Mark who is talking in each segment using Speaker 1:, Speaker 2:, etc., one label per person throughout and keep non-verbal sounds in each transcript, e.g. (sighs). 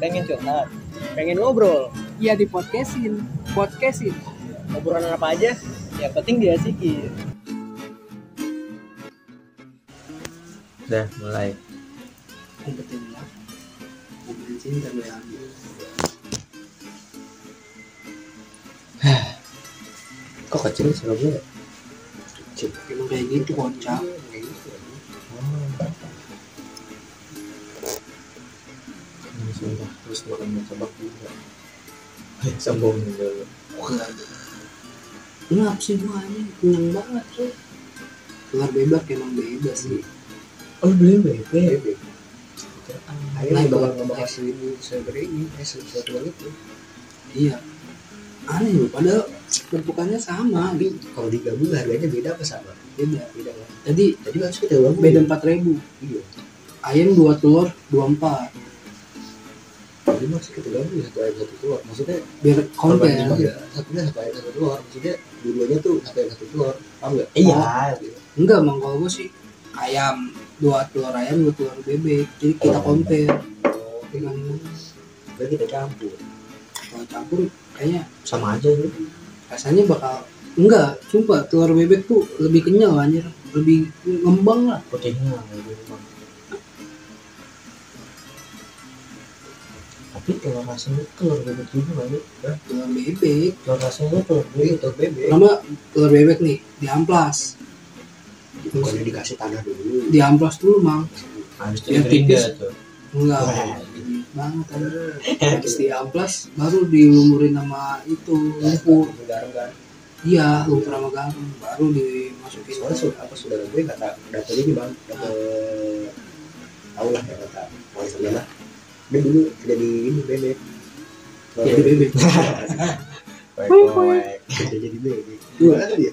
Speaker 1: pengen curhat. Pengen ngobrol.
Speaker 2: Ya di podcastin. Podcastin.
Speaker 1: Ngobrolan apa aja? Yang penting diasikin
Speaker 3: udah mulai.
Speaker 2: Cinta yang (sighs)
Speaker 3: kok kecil sih gue kecil
Speaker 2: emang kayak gitu kocak
Speaker 3: terus makan martabak juga. Sombong dulu
Speaker 2: Enggak sih gua ini kenyang banget tuh Keluar bebek emang beda sih.
Speaker 3: Oh beli bebek
Speaker 2: Ayo
Speaker 3: Nah,
Speaker 2: bakal ngebahas
Speaker 3: ini sesuatu ini eh sesuatu itu.
Speaker 2: Iya. Aneh loh padahal bentukannya sama
Speaker 3: tapi kalau digabung harganya beda apa sama?
Speaker 2: Beda
Speaker 3: beda. Kan
Speaker 2: Tadi
Speaker 3: jadi harus kita
Speaker 2: beda empat ribu.
Speaker 3: Iya.
Speaker 2: Ayam dua telur dua empat
Speaker 3: jadi maksud kita gabung ya, satu ayam satu telur. Maksudnya
Speaker 2: Biar konten
Speaker 3: ya satunya satu ayam satu telur. Maksudnya dua-duanya tuh satu ayam satu telur. Paham nggak?
Speaker 2: Iya.
Speaker 3: gitu.
Speaker 2: Enggak emang kalau gue sih Ayam Dua telur ayam dua telur bebek. Jadi kita
Speaker 3: Oh.
Speaker 2: compare.
Speaker 3: oh
Speaker 2: Dengan
Speaker 3: berarti kita campur.
Speaker 2: Kalau campur kayaknya
Speaker 3: sama aja gitu
Speaker 2: rasanya bakal enggak. Sumpah telur bebek tuh lebih kenyal anjir. Lebih ngembang lah.
Speaker 3: Proteinnya lebih memang tapi telur rasanya telur bebek juga nggak sih Hah?
Speaker 2: telur bebek.
Speaker 3: Telur rasanya telur bebek. Telur bebek.
Speaker 2: Pertama telur bebek nih di amplas
Speaker 3: bukannya dikasih tanah dulu.
Speaker 2: Di amplas dulu mang.
Speaker 3: Habis
Speaker 2: Yang tipis.
Speaker 3: tuh?
Speaker 2: Enggak. Banget (laughs) habis di amplas baru dilumurin sama itu lumpur.
Speaker 3: Garam kan
Speaker 2: iya lumpur sama garam baru dimasukin.
Speaker 3: Soalnya su- apa saudara gue kata dapet ini bang. Dapet tahu lah ya kata wali sana lah dia dulu jadi ini bebek
Speaker 2: jadi bebek
Speaker 3: Wek, Udah jadi bebek gimana tuh dia.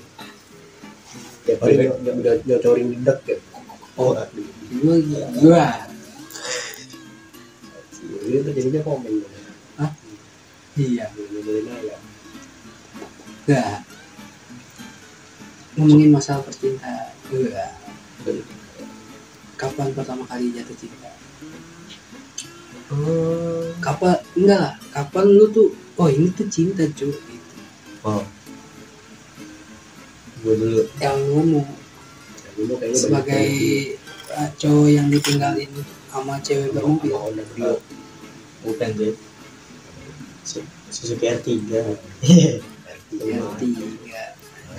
Speaker 3: Ya paling
Speaker 1: Bebek.
Speaker 3: udah udah nyocorin dedek ya oh. Aduh
Speaker 2: gua gua
Speaker 3: ini tuh jadinya komen.
Speaker 2: Iya.
Speaker 3: Ngomongin aja.
Speaker 2: enggak ngomongin masalah percintaan. Enggak kapan pertama kali jatuh cinta
Speaker 3: Oh,
Speaker 2: kapan enggak lah kapan lu tuh oh ini tuh cinta cuy gitu.
Speaker 3: oh. gue dulu.
Speaker 2: Yang ngomong
Speaker 3: dulu kayaknya
Speaker 2: sebagai uh, cowok yang ditinggalin sama cewek bermobil.
Speaker 3: Honda Brio
Speaker 1: bukan Su- Suzuki R3
Speaker 2: yang tiga.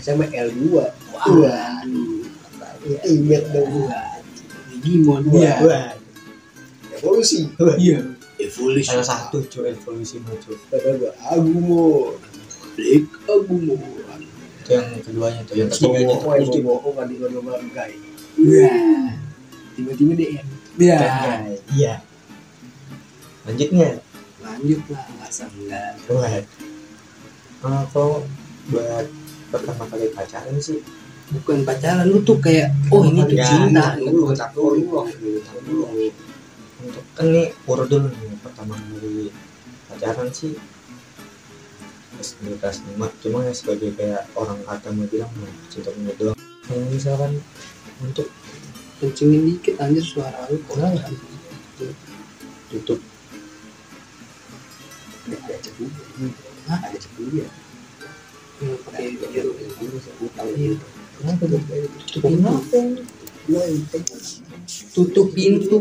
Speaker 3: Sama L2
Speaker 2: wah
Speaker 3: ingat dong.
Speaker 2: Digimon.
Speaker 3: Wah. Evolusi.
Speaker 2: Iya. Evolusi.
Speaker 1: Salah satu cuy evolusi cuy
Speaker 3: kata gue Agumo
Speaker 2: Black Agumo
Speaker 1: itu yang keduanya tuh yang
Speaker 3: Terus
Speaker 1: ketiganya tuh
Speaker 3: bohong,
Speaker 1: Ulti
Speaker 3: bohong, ngadu ngadu bangkai.
Speaker 2: Tiba-tiba DM ya?
Speaker 1: Bangkai. iya lanjutnya?
Speaker 2: Lanjut lah masa enggak
Speaker 1: kalau buat pertama kali pacaran sih?
Speaker 2: Bukan pacaran lu tuh kayak oh ini tuh cinta
Speaker 3: Dulu, dulu, dulu, dulu.
Speaker 1: Untuk kan nih urut dulu nih pertama kali pacaran sih di kelas lima cuma ya sebagai kayak orang kata mau bilang mau cinta punya doang kalau misalkan untuk
Speaker 2: kencengin dikit anjir suara lu kok
Speaker 1: Kenapa? tutup
Speaker 3: Ada cepu.
Speaker 2: Hah?
Speaker 3: Ada cepu ya.
Speaker 2: Yang pakai biru
Speaker 3: Dulu sebutan.
Speaker 2: Iya.
Speaker 1: kenapa tuh tutup kenapa.
Speaker 2: Tutup pintu.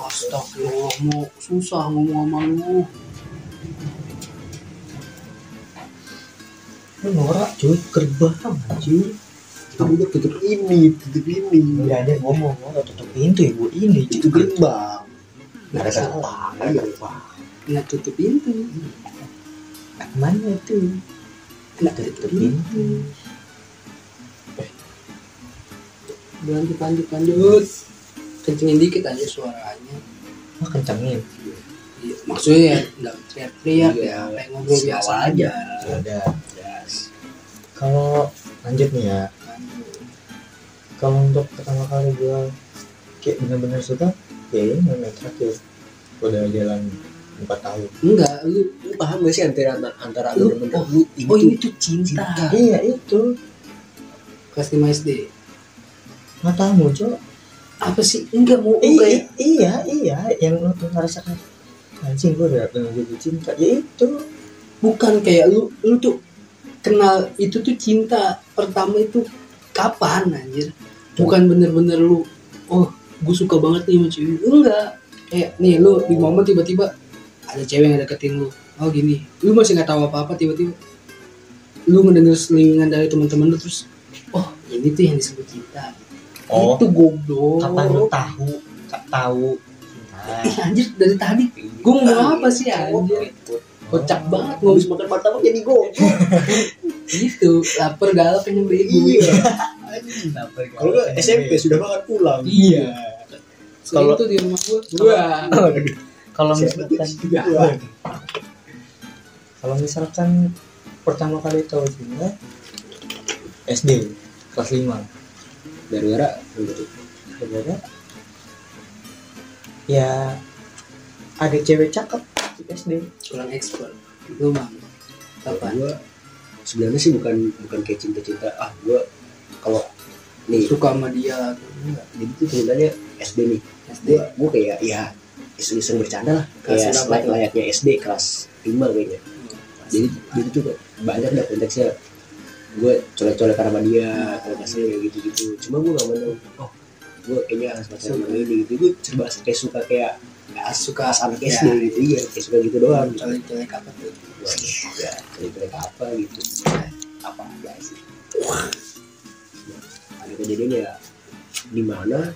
Speaker 2: Astagfirullah mau susah ngomong sama lu.
Speaker 1: Lu norak cuy. Gerbang anjir
Speaker 3: Kamu udah tutup ini, tutup ini.
Speaker 1: Iya dia ngomong norak. Tutup pintu ibu ini
Speaker 3: Itu gerbang.
Speaker 1: nggak ada salah nggak ada gerbang
Speaker 2: nggak tutup pintu.
Speaker 1: Mana itu
Speaker 2: nggak
Speaker 1: tutup
Speaker 2: tutup pintu lanjut lanjut lanjut. Kencengin dikit aja suaranya.
Speaker 1: Mah kencengin?
Speaker 2: Iya, maksudnya ya nggak teriak-teriak
Speaker 3: Iya.
Speaker 2: ya kayak ngobrol biasa
Speaker 3: aja.
Speaker 2: aja.
Speaker 1: Ada. Kalau lanjut nih ya. Kalau untuk pertama kali gue kayak benar-benar suka ya ini yang terakhir udah jalan empat tahun.
Speaker 2: Enggak lu
Speaker 3: Lu paham gak sih antara antara
Speaker 2: Lu-
Speaker 3: bener-bener
Speaker 2: oh,
Speaker 3: lu
Speaker 2: oh ini tuh cinta,
Speaker 1: iya itu.
Speaker 2: Kelas 5 SD
Speaker 1: tahu muncul
Speaker 2: apa sih? Enggak mau
Speaker 1: I-
Speaker 2: kayak
Speaker 1: i- iya iya. Yang lu tuh ngerasakan anjing gue udah pengen jadi cinta. Ya itu.
Speaker 2: Bukan kayak lu lu tuh kenal itu tuh cinta pertama itu kapan anjir? Bukan bener-bener lu oh gue suka banget nih sama cewek. Enggak. Kayak nih lu di momen tiba-tiba ada cewek yang deketin lu. Oh gini. Lu masih nggak tahu apa-apa tiba-tiba lu ngedenger selingan dari teman-teman lu terus oh ini tuh yang disebut cinta
Speaker 1: oh.
Speaker 2: Itu goblok.
Speaker 1: Kapan lu tahu? Tahu.
Speaker 2: Ih, anjir dari tadi. Gue ngomong apa sih anjir? Kocak banget ngomong
Speaker 3: habis makan martabak jadi goblok. (laughs)
Speaker 2: Gitu lapar galak kenyang bego
Speaker 3: iya. Kalau nggak SMP sudah makan pulang.
Speaker 2: Iya.
Speaker 1: Kalau-
Speaker 2: itu di rumah gua. Gua.
Speaker 1: kalau misalkan
Speaker 3: Iya.
Speaker 1: kalau misalkan pertama kali tahu cinta SD kelas 5
Speaker 3: gara-gara gitu.
Speaker 1: sebenarnya ya ada cewek cakep di SD
Speaker 2: Kurang ekspor. Lu mah. Apa?
Speaker 3: gue sebenarnya sih bukan bukan kayak cinta-cinta ah gue kalau nih
Speaker 2: Suka sama dia atau enggak?
Speaker 3: jadi tuh ceritanya SD nih
Speaker 2: SD.
Speaker 3: gue gue kayak ya iseng-iseng bercanda lah kayak
Speaker 2: berapa
Speaker 3: lay-
Speaker 2: tuh?
Speaker 3: layaknya SD kelas 5 kayaknya jadi jadi tuh banyak dah konteksnya gue colek-colek sama dia kalau kasih kayak gitu-gitu. Cuma gue gak menang oh gue kayaknya harus pacaran sama ini gitu. Gue serba kayak suka kayak ya, suka anak
Speaker 2: Ya.
Speaker 3: SD gitu. Iya kayak suka gitu doang.
Speaker 2: Colek-colek apa tuh?
Speaker 3: Ya cerita apa gitu. Apa aja sih? Ada kejadian ya di mana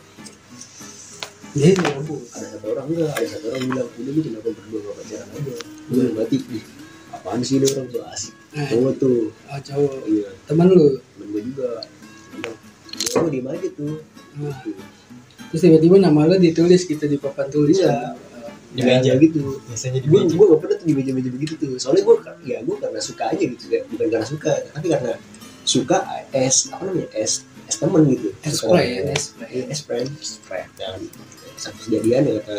Speaker 2: Dia nyambung.
Speaker 3: ada satu orang enggak ada satu orang bilang udah lu kenapa berdua gak pacaran aja. Gue mati apaan sih ini orang? Tuh asik
Speaker 2: Nah,
Speaker 3: cowok tuh
Speaker 2: oh, cowok.
Speaker 3: iya
Speaker 2: Temen lu.
Speaker 3: temen gue juga ya gue diem aja tuh
Speaker 2: Nah,
Speaker 3: Gitu.
Speaker 2: terus tiba-tiba nama lu ditulis gitu di papan tulisan.
Speaker 1: Di
Speaker 3: Ya,
Speaker 1: meja.
Speaker 3: gitu
Speaker 1: biasanya di meja
Speaker 3: gue gak pernah tuh di meja-meja begitu tuh soalnya gue ya gue karena suka aja gitu ya. bukan karena suka tapi karena suka es apa namanya es es temen gitu
Speaker 2: Es spray ya, es.
Speaker 3: Iya, es friend es friend dan satu kejadian ya kata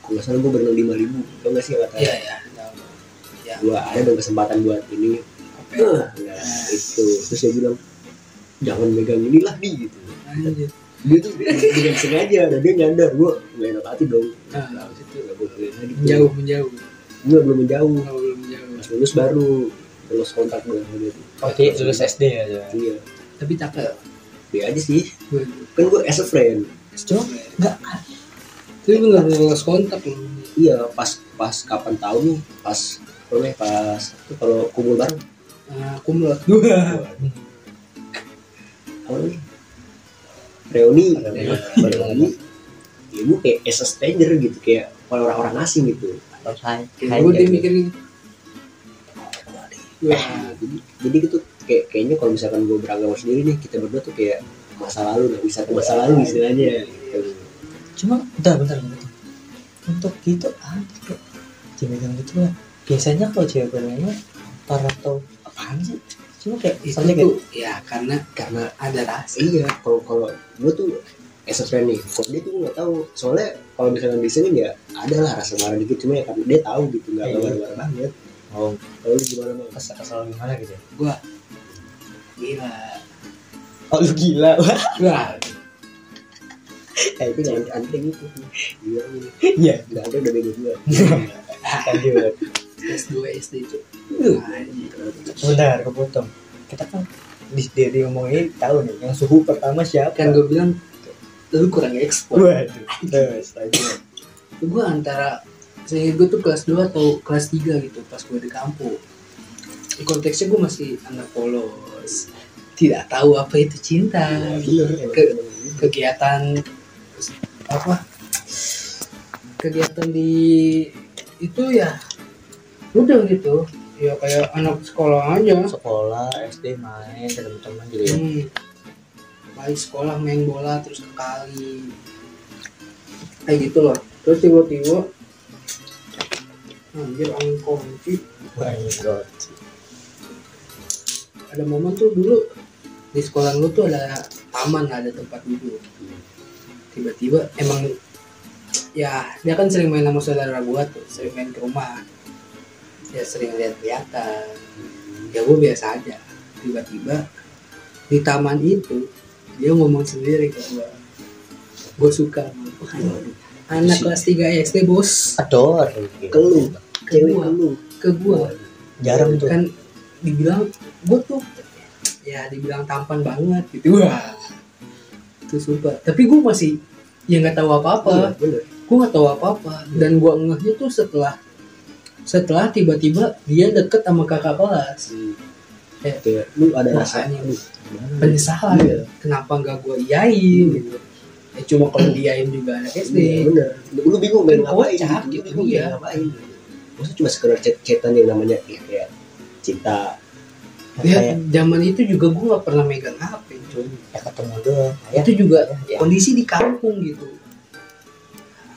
Speaker 3: kalau salah gue berenang lima ribu tau nggak sih kata
Speaker 2: Iya, ya. tahu. Ya.
Speaker 3: gue ada dong kesempatan buat ini nah itu. Terus dia bilang jangan megang inilah di gitu.
Speaker 2: Anjir.
Speaker 3: dia tuh dengan sengaja dan dia nyadar gue gak enak hati dong.
Speaker 2: Nah,
Speaker 3: nah itu. Gak boleh lagi
Speaker 2: menjauh, menjauh.
Speaker 3: gue belum menjauh.
Speaker 2: Oh, belum menjauh.
Speaker 3: pas lulus baru lulus kontak gue sama dia tuh
Speaker 1: Berarti lulus SD aja
Speaker 3: iya.
Speaker 2: Tapi cakep.
Speaker 3: dia aja sih. Kan gue as a friend.
Speaker 1: Cuma nggak.
Speaker 2: Tapi bener bener kontak lu.
Speaker 3: iya pas pas kapan tahu nih? Pas namanya pas itu kalau kumpul bareng
Speaker 2: Nah, kumlot.
Speaker 3: Namanya (laughs) reuni.
Speaker 1: Reuni.
Speaker 3: reuni ya gue kayak as a stranger gitu kayak kalau orang-orang asing gitu.
Speaker 1: Hai
Speaker 2: Gue dia mikir gitu. Wah,
Speaker 3: jadi jadi gitu kayak kayaknya kalau misalkan gue beragama sendiri nih kita berdua tuh kayak masa lalu nggak bisa ke masa lalu istilahnya. Gitu.
Speaker 1: cuma bentar bentar bentar. Untuk gitu ada kok cewek yang gitu lah. Biasanya kalau cewek berlama para atau apaan sih? Cuma kayak
Speaker 2: itu
Speaker 1: misalnya kayak
Speaker 2: ya karena
Speaker 3: karena
Speaker 2: ada rasa.
Speaker 3: iya kalau kalau gue tuh as a friend nih kalau dia tuh nggak tahu. Soalnya kalau misalkan di sini ya ada lah rasa marah dikit. Cuma ya karena dia tahu gitu nggak
Speaker 1: Iya.
Speaker 3: marah banget.
Speaker 1: Oh.
Speaker 3: Kalau lu gimana bang
Speaker 1: kesal kesal gimana gitu ya?
Speaker 2: Gua gila.
Speaker 1: oh lu gila.
Speaker 2: Wah, (laughs)
Speaker 3: eh itu jangan anting itu gila. Ini
Speaker 1: iya
Speaker 3: ada udah bego gue (laughs)
Speaker 1: lanjut
Speaker 2: S2 SD itu.
Speaker 1: bentar kepotong kita kan di dari ngomongin tahu nih yang suhu pertama siapa
Speaker 2: Kan gue bilang lu kurang ekspor.
Speaker 1: waduh terus lanjut
Speaker 2: Gue antara saya gue tuh kelas 2 atau kelas 3 gitu pas gue di kampung. Di konteksnya gue masih anak polos. Tidak tahu apa itu cinta.
Speaker 3: emang
Speaker 2: Ke-
Speaker 3: gitu.
Speaker 2: kegiatan apa kegiatan di itu ya udah gitu. Ya kayak anak sekolah aja.
Speaker 1: Sekolah SD main teman-teman gitu ya.
Speaker 2: Hmm. balik sekolah main bola terus ke kali kayak gitu loh. Terus tiba-tiba anjir angin kunci.
Speaker 1: God.
Speaker 2: ada momen tuh dulu di sekolah lu tuh ada taman ada tempat duduk. Tiba-tiba emang ya dia kan sering main sama saudara gua tuh sering main ke rumah ya sering lihat-lihatan ya gua biasa aja. Tiba-tiba di taman itu dia ngomong sendiri ke gua. Gua suka. Lu. Anak kelas 3 SD bos.
Speaker 1: Ador.
Speaker 3: Keluh. Cewek
Speaker 2: gua.
Speaker 3: keluh.
Speaker 2: ke gua.
Speaker 1: Jarang tuh.
Speaker 2: Kan dibilang gue tuh ya dibilang tampan banget gitu. Wah. Itu sumpah. Tapi gue masih ya nggak tahu apa-apa.
Speaker 3: Bener.
Speaker 2: gue nggak tahu apa-apa. Dan gue ngehnya tuh setelah setelah tiba-tiba dia deket sama kakak kelas
Speaker 3: Hmm. Kayak lu ada
Speaker 2: Wah,
Speaker 3: rasa
Speaker 2: anjing.
Speaker 3: aduh, gimana?
Speaker 2: penyesalan
Speaker 3: Iya.
Speaker 2: kenapa nggak gue iyain gitu ya cuma kalau diain juga anak SD
Speaker 3: Iya, bener. Lu bingung main ngapain
Speaker 2: kocak
Speaker 3: gitu.
Speaker 2: gitu,
Speaker 3: Lu bingung
Speaker 2: iya.
Speaker 3: ngapain. Maksudnya cuma sekedar chat-chatan yang namanya ya, kayak cinta.
Speaker 2: ya
Speaker 1: kayak
Speaker 2: zaman itu juga gue nggak pernah megang HP cuy
Speaker 1: ya ketemu doang ya
Speaker 2: itu juga
Speaker 1: ya.
Speaker 2: kondisi di kampung gitu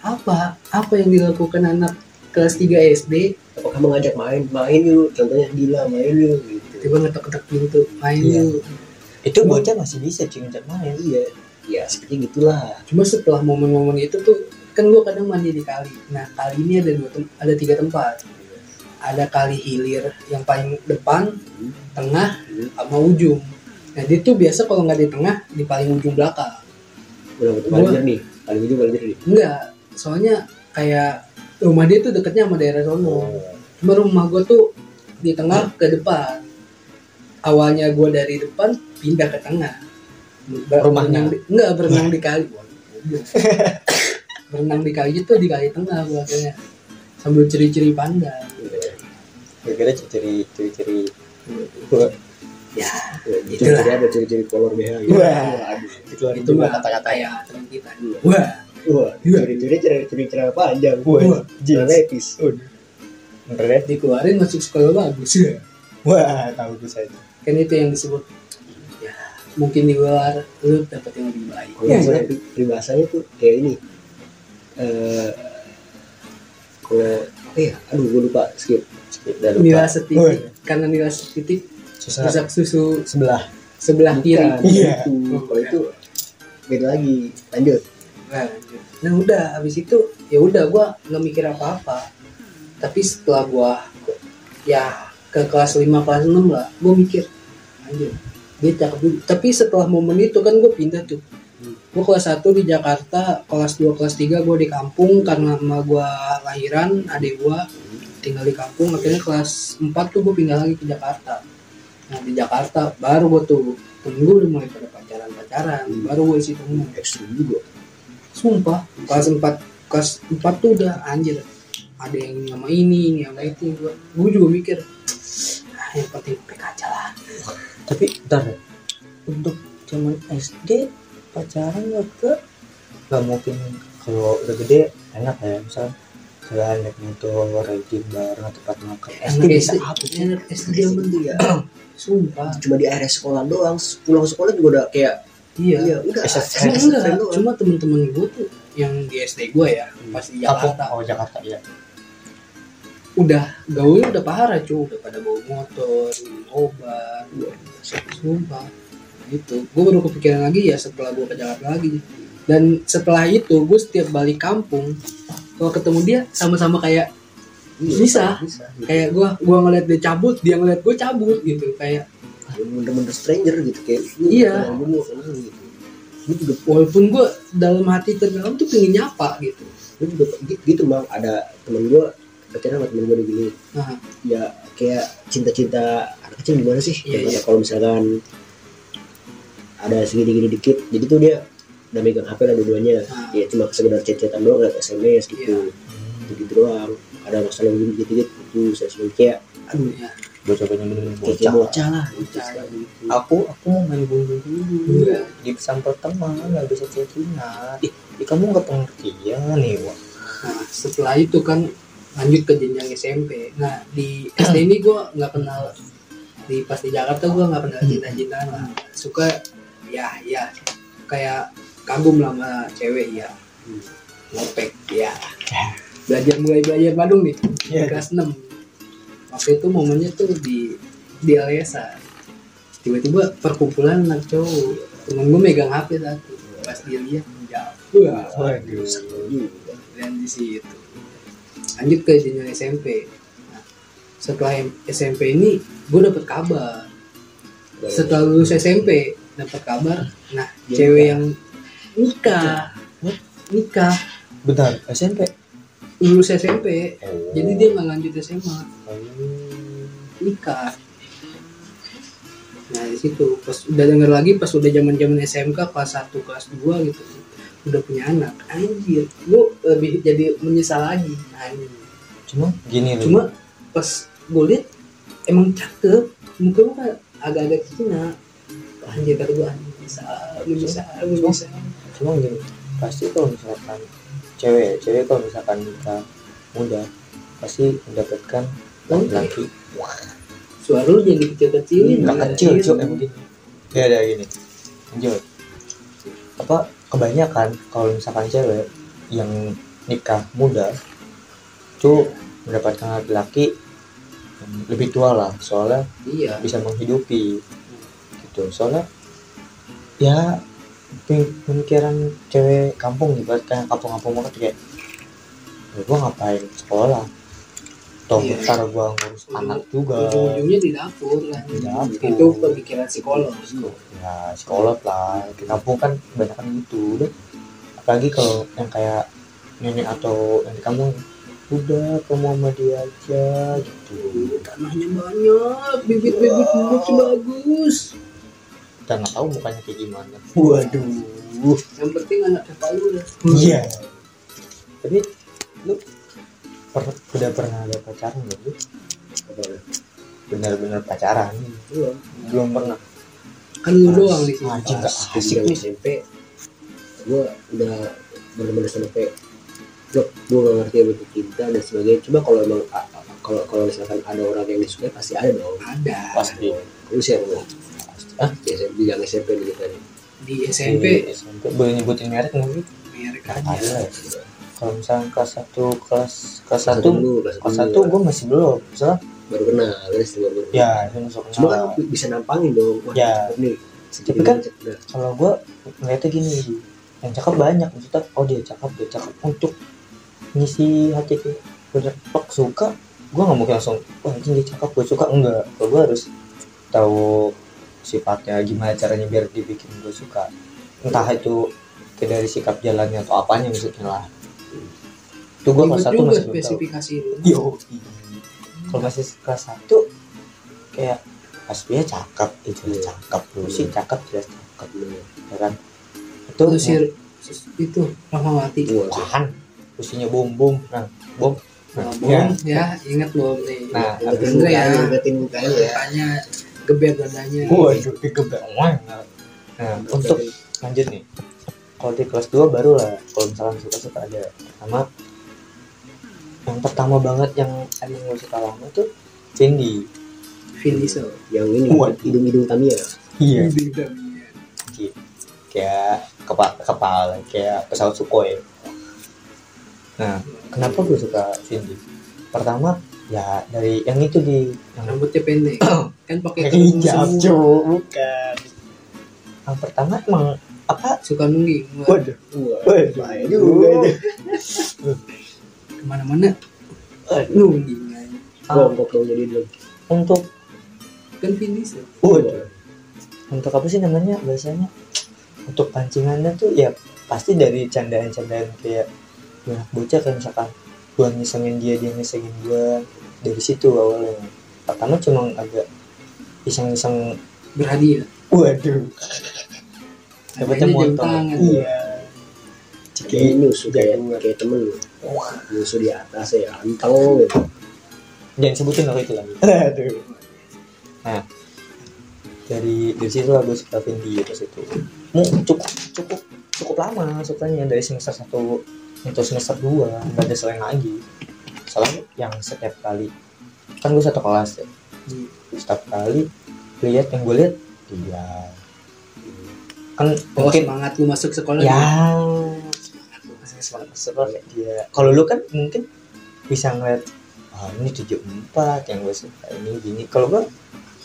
Speaker 2: apa apa yang dilakukan anak kelas 3 SD
Speaker 3: Apakah mengajak main? Main yuk. Contohnya Dila main yuk gitu.
Speaker 2: tiba ngetok-ngetok pintu main
Speaker 1: Iya.
Speaker 2: yuk
Speaker 1: itu bocah masih bisa cuy ngajak main
Speaker 3: Iya. Ya seperti gitulah.
Speaker 2: cuma setelah momen-momen itu tuh kan gue kadang mandi di kali nah kali ini ada dua tem- ada tiga tempat ada kali hilir yang paling depan tengah
Speaker 3: Hmm.
Speaker 2: sama ujung nah dia tuh biasa kalau nggak di tengah di paling ujung belakang
Speaker 3: Udah betul paling
Speaker 2: Gua-
Speaker 3: jernih. Paling ujung paling jernih.
Speaker 2: enggak soalnya kayak rumah dia tuh deketnya sama daerah sono. Cuma rumah gue tuh di tengah ke depan. Awalnya gue dari depan pindah ke tengah. Ber-
Speaker 1: Rumahnya?
Speaker 2: di- enggak berenang di (laughs) kali. Berenang di kali itu di kali tengah gue akhirnya. Sambil ceri-ceri pandang.
Speaker 1: Kira-kira ciri ciri ciri
Speaker 2: ya.
Speaker 3: Ciri-ciri ada ciri-ciri kolor BH gitu.
Speaker 1: Wah.
Speaker 3: Aduh.
Speaker 2: itu mah
Speaker 1: kata-kata ya
Speaker 2: teman kita wah
Speaker 3: Wah, ciri-ciri ciri-ciri celana panjang.
Speaker 1: Wah, bener ya
Speaker 2: dikeluarin masuk sekolah bagus ya
Speaker 1: wah tahu gue saya
Speaker 2: kan itu yang disebut ya mungkin di luar lu dapet yang lebih baik
Speaker 3: Kalau misalnya pri- peribahasanya tuh kayak ini. Eh kalau apa ya? Aduh, gue lupa skip.
Speaker 1: skip dah lupa
Speaker 2: nilai setitik
Speaker 1: Woi.
Speaker 2: karena nilai setitik
Speaker 1: susah
Speaker 2: bisa susu
Speaker 1: sebelah
Speaker 2: sebelah kiri
Speaker 1: Iya.
Speaker 3: itu. Kalau itu beda lagi. Lanjut.
Speaker 2: nah, nah udah habis itu ya udah gua nggak mikir apa-apa. Tapi setelah gua ya ke kelas 5 kelas 6 lah gua mikir anjir dia cakep juga. Tapi setelah momen itu kan gue pindah tuh. Gue kelas 1 di Jakarta kelas 2 kelas 3 gue di kampung karena sama gue lahiran adik gue tinggal di kampung akhirnya kelas 4 tuh gue pindah lagi ke Jakarta. Nah di Jakarta baru gue tuh temen gue udah mulai pada pacaran pacaran baru gue isi temen.
Speaker 3: Ekstrim juga.
Speaker 2: Sumpah kelas 4 kelas 4 tuh udah anjir. Ada yang sama ini ini sama itu gue gue juga mikir ah, yang penting PK aja lah.
Speaker 1: Tapi ntar untuk zaman SD pacaran nggak ke? Nggak mungkin. Kalau udah gede enak ya misal. Jalan naik motor riding bareng tempat makan. SD bisa
Speaker 2: SD
Speaker 1: apa sih?
Speaker 2: SD zaman tuh ya? Sumpah.
Speaker 3: Cuma di area sekolah doang. Pulang sekolah juga udah kayak
Speaker 2: iya
Speaker 3: iya.
Speaker 1: Bisa
Speaker 2: enggak,
Speaker 3: doang.
Speaker 2: cuma temen-temen gue tuh yang di SD gue ya, pas di Jakarta,
Speaker 1: oh Jakarta ya
Speaker 2: udah gaulnya udah parah cuy, udah pada bawa motor, minum obat, sumpah. Itu, gue baru kepikiran lagi ya setelah gue ke Jakarta lagi. Dan setelah itu gue setiap balik kampung, kalau ketemu dia sama-sama kayak bisa.
Speaker 3: bisa.
Speaker 2: kayak gue, gue ngeliat dia cabut, dia ngeliat gue cabut gitu, kayak
Speaker 3: Bener-bener stranger gitu kayak.
Speaker 2: Iya.
Speaker 3: kenal gitu. Juga
Speaker 2: walaupun gue dalam hati terdalam tuh pengen nyapa gitu.
Speaker 3: lu juga gitu, gitu bang ada temen gue akhirnya sama temen gue gini
Speaker 2: Nah,
Speaker 3: ya kayak cinta-cinta anak kecil gimana sih
Speaker 2: Iya,
Speaker 3: Contohnya
Speaker 2: iya.
Speaker 3: kalau misalkan ada segini-gini dikit jadi tuh dia udah megang HP lah dua-duanya ya cuma sekedar chat-chatan doang liat SMS gitu gitu, gitu doang ada masalah begini dikit-dikit itu saya selalu kayak
Speaker 2: ya,
Speaker 1: bener
Speaker 3: kayak
Speaker 1: bocah
Speaker 3: bocah lah
Speaker 2: Bocah.
Speaker 3: gitu.
Speaker 1: aku aku mau main bulu dulu di sampel teman nggak bisa chattingan ih, ih, kamu nggak pengertian nih wah
Speaker 2: Nah, setelah itu kan lanjut ke jenjang SMP. Nah, di SD ini gue nggak kenal di pas di Jakarta gue nggak kenal cinta-cintaan lah. Suka ya ya kayak kagum lah sama cewek ya. Ngopek ya. Belajar mulai belajar Bandung nih
Speaker 1: Iya.
Speaker 2: kelas 6. Waktu itu momennya tuh di di Alesa. Tiba-tiba perkumpulan anak cowok. Temen gue megang HP satu. Pas dia lihat menjauh.
Speaker 1: Waduh.
Speaker 2: Dan di situ. Lanjut ke jenjang SMP nah, setelah SMP ini gue dapet kabar. Setelah lulus SMP dapat kabar nah cewek yang nikah. Nikah.
Speaker 1: Bentar SMP
Speaker 2: lulus SMP
Speaker 1: oh.
Speaker 2: jadi dia nggak lanjut SMA
Speaker 1: Oh.
Speaker 2: nikah. Nah di situ pas udah denger lagi pas udah zaman zaman SMK kelas 1 kelas 2 gitu. Udah punya anak. Anjir. Lu lebih jadi menyesal lagi. Anjir.
Speaker 1: Cuma gini loh
Speaker 2: cuma pas gue liat emang cakep. Muka lu kan agak-agak Cina anjir kata gue anjir menyesal menyesal menyesal.
Speaker 1: cuma gini. Pasti kalau misalkan cewek cewek kalau misalkan nikah muda pasti mendapatkan laki-laki.
Speaker 2: Suara lu jangan dikecil-kecilin
Speaker 1: nggak
Speaker 2: lah.
Speaker 1: kecil cok emang gini ya ada gini. Lanjut. Apa kebanyakan kalau misalkan cewek yang nikah muda tuh mendapatkan laki-laki lebih tua lah soalnya
Speaker 2: iya.
Speaker 1: bisa menghidupi gitu. Soalnya ya pemikiran cewek kampung nih buat kayak kampung-kampung banget kayak ya gua ngapain sekolah? Toh
Speaker 2: Iya.
Speaker 1: ntar gua ngurus anak juga.
Speaker 2: Ujung-ujungnya di dapur lah.
Speaker 1: Di dapur.
Speaker 2: itu pemikiran psikolog
Speaker 1: ya sekolah lah. Di kampung kan banyak kan gitu udah. Apalagi kalau yang kayak nenek atau yang di kampung udah kamu sama dia aja gitu.
Speaker 2: Tanahnya banyak bibit-bibit bibit bagus
Speaker 1: kita nggak tahu mukanya kayak gimana waduh
Speaker 2: yang penting anak palu udah
Speaker 1: Iya. Tapi lu per- udah pernah ada pacaran belum? lu? Bener-bener pacaran?
Speaker 3: Belum.
Speaker 1: Belum pernah.
Speaker 2: kan lu doang di sini
Speaker 1: Anjing gak
Speaker 3: Pas
Speaker 1: asik
Speaker 3: di
Speaker 1: nih.
Speaker 3: SMP gue udah bener-bener sampai gue gue gak ngerti apa itu cinta dan sebagainya cuma kalau emang kalau kalau misalkan ada orang yang disukai pasti ada dong
Speaker 2: ada
Speaker 1: Pasti.
Speaker 3: lu siapa lu
Speaker 1: Ah,
Speaker 3: di SMP di yang SMP dulu kan
Speaker 2: di SMP
Speaker 1: Di SMP. Boleh nyebutin merek nggak sih?
Speaker 2: merek aja
Speaker 1: ada ya. Kalau misalnya kelas 1, kelas kelas
Speaker 3: Kelas
Speaker 1: 1
Speaker 3: dulu kelas satu
Speaker 1: 1 gue masih belum. Misalnya
Speaker 3: baru kenal kan istilah baru kenal.
Speaker 1: ya itu masuk
Speaker 3: cuma kan
Speaker 1: kenal.
Speaker 3: bisa nampangin dong wah
Speaker 1: Ya.
Speaker 3: nih
Speaker 1: Tapi kan- kalau gue ngeliatnya gini yang cakep banyak maksudnya oh dia cakep dia cakep untuk ngisi hati gue plek suka gue nggak mungkin langsung wah anjing dia cakep gue suka enggak kalau gue harus tahu sifatnya gimana caranya biar dibikin gue suka. Entah itu dari sikap jalannya atau apanya maksudnya lah. Itu gue kelas satu masih
Speaker 2: spesifikasi lu.
Speaker 1: Yo kalau masih kelas satu kayak pas dia cakep itu
Speaker 3: Iya.
Speaker 1: cakep lu sih cakep jelas cakep
Speaker 3: bener.
Speaker 1: ya kan? Itu
Speaker 2: si itu Rahmawati.
Speaker 3: Wah,
Speaker 1: Wahan usinya bom bom nah bom
Speaker 2: Nah,
Speaker 1: ya.
Speaker 2: bom ya ingat bom nih.
Speaker 1: Nah,
Speaker 3: ingetin
Speaker 2: bener ya.
Speaker 3: mukanya, ya
Speaker 2: geber dadanya
Speaker 1: waduh digebrak wah nah untuk lanjut nih. Kalau di kelas 2 baru lah kalau misalkan suka suka ada pertama yang pertama banget yang ada yang gue suka lama tuh Cindy
Speaker 2: Vin Diesel
Speaker 3: yang ini
Speaker 1: Wah.
Speaker 3: hidung-hidung Tamiya.
Speaker 1: Iya. Kayak kepala kepala kayak pesawat Sukhoi. Nah kenapa gue suka Cindy pertama ya dari yang itu di yang
Speaker 2: rambutnya pendek. (coughs) Kan pakai
Speaker 1: hijab bukan. Yang pertama emang apa?
Speaker 2: Suka nungging.
Speaker 1: Waduh. Waduh.
Speaker 3: juga ke
Speaker 2: mana-mana.
Speaker 1: Waduh.
Speaker 2: nungging aja.
Speaker 3: Kelompok dong jadi dong.
Speaker 1: untuk
Speaker 2: kan Vin Diesel.
Speaker 1: Waduh. Untuk apa sih namanya bahasanya untuk pancingannya tuh ya pasti dari candaan-candaan kayak ya bocah kayak misalkan gua ngisengin dia dia ngisengin gua. Dari situ awalnya. Pertama cuma agak iseng-iseng
Speaker 2: berhadiah?
Speaker 1: Waduh.
Speaker 2: Jam
Speaker 1: motor. iya.
Speaker 3: Kayak nusuk kayak kayak temen lu. Nusuk di atas ya anteng gitu.
Speaker 1: jangan sebutin aku itu lagi. (laughs) Aduh. Nah dari dari situ lah gue suka Vindi pas itu mau cukup cukup cukup lama sukanya. Dari semester satu untuk semester dua nggak ada selain lagi. Soalnya yang setiap kali kan gue satu kelas ya.
Speaker 2: Hmm.
Speaker 1: setiap kali lihat yang gue lihat dia kan
Speaker 2: oh
Speaker 1: mungkin
Speaker 2: semangat lu masuk sekolah
Speaker 1: ya
Speaker 2: semangat lu masuk sekolah
Speaker 1: sekolah kayak dia. Kalau lu kan mungkin bisa ngeliat ah ini tujuh empat yang gue suka ini gini. Kalau gue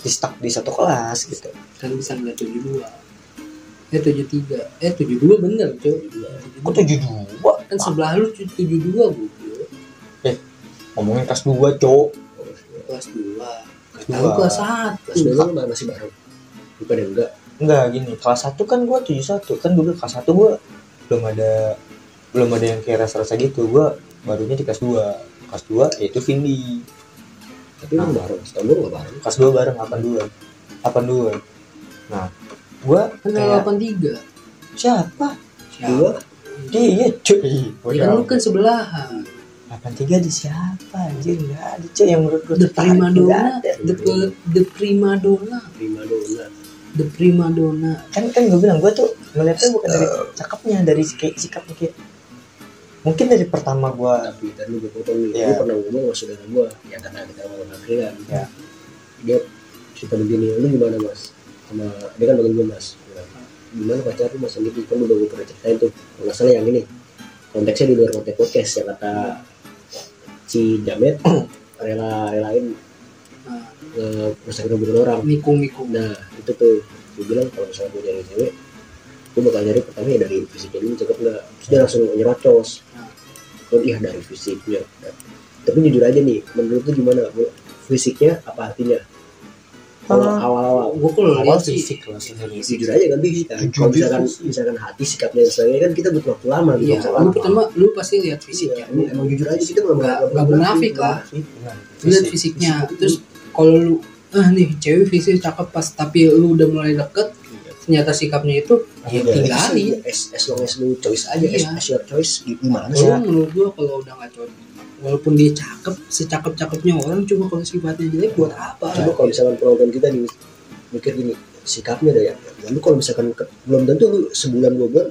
Speaker 1: di stuck di satu kelas gitu.
Speaker 2: Kan bisa ngeliat tujuh dua eh tujuh tiga. Eh tujuh dua bener cuy.
Speaker 1: Kok tujuh dua?
Speaker 2: Kan sebelah lu tujuh dua bu
Speaker 1: ngomongin kelas dua cowok
Speaker 2: kelas dua.
Speaker 1: Kelas
Speaker 2: Lalu
Speaker 1: dua.
Speaker 2: kelas satu.
Speaker 3: Kelas dua. Lu masih bareng. Bukan ya enggak.
Speaker 1: enggak gini. Kelas satu kan gue tujuh satu. Kan dulu kelas satu gue belum ada belum ada yang kayak rasa-rasa gitu. Gue barunya di kelas 2 kelas 2 yaitu Vindi.
Speaker 3: Tapi lu bareng. Setahun lu nggak bareng.
Speaker 1: Kelas 2 bareng 82 82 nah gue
Speaker 2: Kan
Speaker 1: kayak
Speaker 2: 83.
Speaker 1: siapa?
Speaker 3: Dua
Speaker 1: dia cuy.
Speaker 2: Ya kan lu kan sebelahan.
Speaker 1: 83 di siapa anjir? Nggak ada cuy. Yang menurut gue
Speaker 2: The prima donna, the, the prima donna,
Speaker 3: prima donna
Speaker 2: the prima donna.
Speaker 1: kan kan gue bilang gue tuh ngeliatnya bukan dari cakepnya dari sik- sikapnya kayak mungkin dari pertama gue
Speaker 3: tapi tadi lu gue potong nih.
Speaker 1: Iya.
Speaker 3: lu pernah ngomong sama saudara gue ya karena kita ngomong akhirnya
Speaker 1: Ya.
Speaker 3: dia cerita begini lu gimana mas sama dia kan panggil gue mas gimana pacar lu mas gitu kan udah gue pernah ceritain tuh. Kalau nggak salah yang ini konteksnya di luar konteks podcast yang kata si Jamet (clears throat) rela relain
Speaker 2: Nah,
Speaker 3: ngerusak hubungan orang.
Speaker 2: Nikung nikung.
Speaker 3: nah itu tuh. Gue bilang kalau misalnya gue nyari cewek gue bakal nyari pertama ya dari fisiknya dulu cakep nggak? Terus dia langsung nyerocos. Oh iya dari fisiknya. Tapi jujur aja nih menurut lu gimana? Bu? fisiknya apa artinya kalau
Speaker 1: Ah.
Speaker 3: awal-awal
Speaker 2: Gue kalau
Speaker 1: awal
Speaker 2: sih,
Speaker 1: fisik sebenarnya
Speaker 3: jujur aja kan fisik kan kalau misalkan misalkan hati sikapnya dan sebagainya kan kita butuh waktu lama gitu
Speaker 2: Iya, lu pertama lu pasti lihat
Speaker 3: Iya,
Speaker 2: fisiknya.
Speaker 3: emang, emang jujur aja kita belum
Speaker 2: Nggak- nggak munafik lah. lihat fisiknya. Terus kalau lu ah nih cewek fisik cakep pas tapi lu udah mulai deket ternyata sikapnya itu ya
Speaker 1: Iya,
Speaker 2: tinggalin.
Speaker 3: as, as long as lu choice aja as,
Speaker 2: Iya.
Speaker 3: as your choice gimana sih
Speaker 2: menurut gua kalau udah nggak cocok walaupun dia cakep secakep cakepnya orang cuma kalau sifatnya jelek buat apa
Speaker 3: coba kalau misalkan penonton kita nih mikir gini sikapnya ada ya lalu kalau misalkan ke- belum tentu lu sebulan dua bulan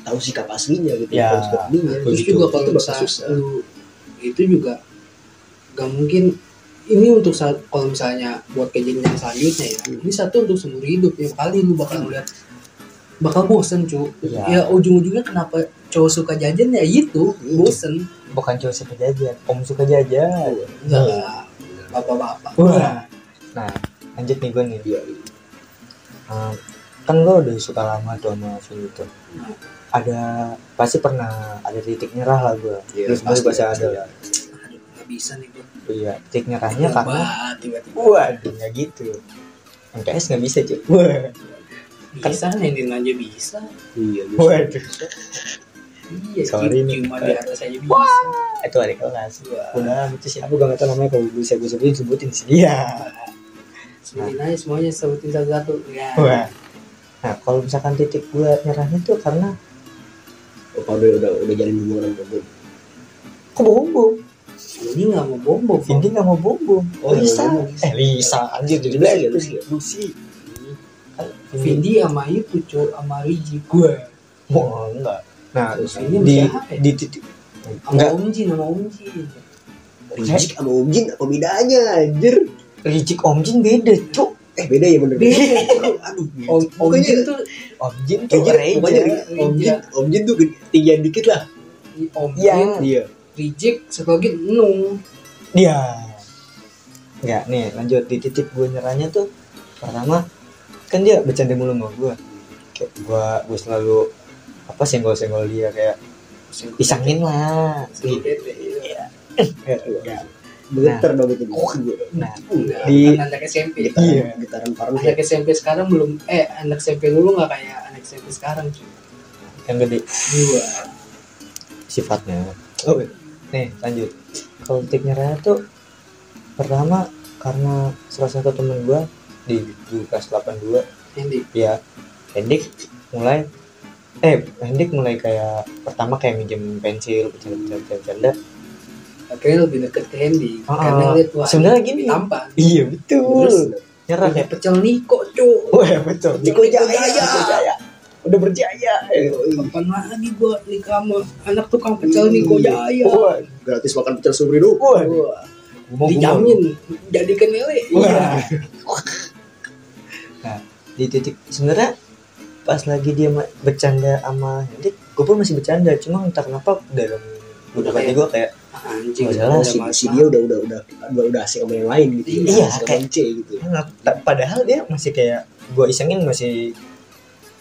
Speaker 3: tahu sikap aslinya gitu
Speaker 1: Ya.
Speaker 3: sikap aslinya
Speaker 2: terus
Speaker 1: Begitu.
Speaker 2: juga kalau
Speaker 3: susah.
Speaker 2: lu itu juga gak mungkin ini untuk saat kalau misalnya buat kejadian selanjutnya ya ini satu untuk seumur hidup ya kali lu bakal ngeliat bakal bosen cu
Speaker 1: Iya.
Speaker 2: ya ujung-ujungnya kenapa cowok suka jajan ya itu
Speaker 3: Iya.
Speaker 2: bosen
Speaker 1: bukan cuma suka jajan om suka jajan.
Speaker 2: Enggak bapak-bapak.
Speaker 1: Wah. nah lanjut nih gue nih.
Speaker 3: Iya,
Speaker 1: Um, kan gue udah suka lama tuh sama Vin itu. Ada pasti pernah ada titik nyerah lah gue
Speaker 3: Iya,
Speaker 1: terus gue
Speaker 3: pasti,
Speaker 1: pasti ada.
Speaker 2: Aduh nggak bisa nih gua.
Speaker 1: Iya titik nyerahnya karena
Speaker 2: Obat, tiba-tiba.
Speaker 1: Waduh nggak gitu. MTS nggak bisa cuy
Speaker 2: bisa nendin aja bisa.
Speaker 3: Iya bisa.
Speaker 1: waduh
Speaker 2: iya
Speaker 1: Sorry nih.
Speaker 2: cuma di atas aja bisa.
Speaker 1: Itu ada kelas.
Speaker 2: Wah.
Speaker 1: udah itu siapa gue nggak tahu namanya kalau bisa gue sebutin sebutin sih ya
Speaker 2: sebutin aja semuanya sebutin satu-satu. Ya.
Speaker 1: Wah. nah kalau misalkan titik gue nyerahnya tuh karena
Speaker 3: Oh, kalau udah udah udah jalin hubungan sama gue
Speaker 1: kok bombong
Speaker 2: ini nggak mau bombong
Speaker 1: Vindi nggak mau bombong
Speaker 3: Oh,
Speaker 1: Lisa.
Speaker 3: nggak mau bombong.
Speaker 1: eh Lisa anjir jadi
Speaker 3: ya,
Speaker 1: bilang
Speaker 3: Lucy?
Speaker 1: Lucy.
Speaker 2: Vindi sama itu cuy sama Riji gue
Speaker 1: Wah, enggak. Nah,
Speaker 2: Terus ini
Speaker 1: di
Speaker 2: ya?
Speaker 1: di titik enggak
Speaker 2: Om Jin sama Om Jin
Speaker 3: Rijik sama Om Jin apa bedanya anjir
Speaker 1: Rijik Om Jin beda, cuk.
Speaker 3: eh beda ya bener
Speaker 2: Beda. (laughs)
Speaker 3: aduh
Speaker 2: Om, Om Jin tuh
Speaker 1: Om Jin tuh Reja.
Speaker 3: pokoknya Om Jin Om Jin tuh tinggian dikit lah
Speaker 2: Om
Speaker 1: Iya.
Speaker 2: Jin
Speaker 3: iya
Speaker 2: Rijik satu lagi Nung
Speaker 1: Dia. Enggak, nih lanjut di titik gue nyerahnya tuh pertama kan dia bercanda mulu sama gue. Kayak gue gue selalu apa senggol-senggol dia kayak pisangin lah. Gitu.
Speaker 2: Iya.
Speaker 3: Gemeter dong itu.
Speaker 1: Nah,
Speaker 2: Enggak,
Speaker 1: Di-
Speaker 2: kan anak SMP
Speaker 1: Iya.
Speaker 3: getaran parah
Speaker 2: anak SMP sekarang belum eh anak SMP dulu nggak kayak anak SMP sekarang cuy.
Speaker 1: Yang gede.
Speaker 2: Dua.
Speaker 1: Sifatnya. Oh, nih lanjut. Kalau titik nyerahnya tuh pertama karena salah satu temen gue di, di kelas 82
Speaker 2: Hendy.
Speaker 1: ya Hendik mulai eh Hendik mulai kayak pertama kayak minjem pensil bercanda bercanda bercanda
Speaker 2: akhirnya lebih deket ke Hendy
Speaker 1: Ah,
Speaker 2: karena lihat wah
Speaker 1: sebenarnya
Speaker 2: ini
Speaker 1: gini.
Speaker 2: tampan
Speaker 1: iya betul.
Speaker 3: Terus
Speaker 1: nyerah
Speaker 2: kayak pecel Niko cuy
Speaker 1: wah betul
Speaker 2: Niko Jaya.
Speaker 1: Niko Jaya udah berjaya.
Speaker 2: Kapan lagi gua nikah sama anak tukang pecel Niko Jaya.
Speaker 1: Wah.
Speaker 3: Gratis makan pecel seumur hidup
Speaker 1: wah.
Speaker 2: Wah, dijamin jadikan lele
Speaker 1: Wah.
Speaker 2: iya.
Speaker 1: Nah di titik sebenarnya pas lagi dia bercanda sama Hendik gue pun masih bercanda cuma entah kenapa dalam
Speaker 2: Udah kayak-
Speaker 1: gue kayak
Speaker 2: anjing
Speaker 1: salah
Speaker 3: si, si dia udah udah udah udah udah asik sama yang lain gitu.
Speaker 1: Iya, kayak-
Speaker 3: C gitu.
Speaker 1: Ta- padahal dia masih kayak gue isengin masih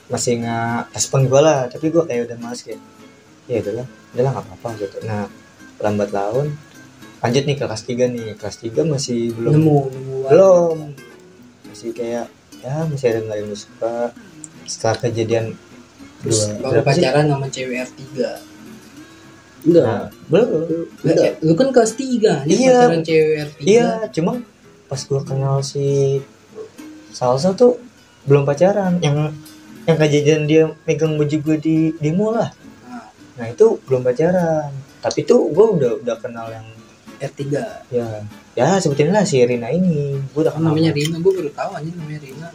Speaker 1: masih nggak respon gue lah tapi gue kayak udah males kayak ya udahlah udahlah nggak apa-apa gitu. Nah lambat laun lanjut nih ke kelas 3 nih kelas 3 masih belum
Speaker 2: nemu nemu
Speaker 1: belum. Masih kayak ya masih ada nggak yang gue suka setelah kejadian
Speaker 2: terus
Speaker 1: dua
Speaker 2: baru
Speaker 1: sih?
Speaker 2: pacaran sama cewek R3
Speaker 3: enggak.
Speaker 1: Nah. Belum.
Speaker 3: Enggak.
Speaker 2: Eh, lu kan kelas 3 nih
Speaker 1: Iya.
Speaker 2: pacaran cewek R3
Speaker 1: iya cuma pas gue kenal si salsa tuh belum pacaran. Yang yang kejadian dia megang baju gue di di mall lah.
Speaker 2: Nah,
Speaker 1: nah itu belum pacaran. Tapi tuh gue udah udah kenal yang
Speaker 2: R3
Speaker 1: ya ya sebutin lah si Rina ini. Gue udah kenal.
Speaker 2: Namanya Rina gue baru tahu aja namanya Rina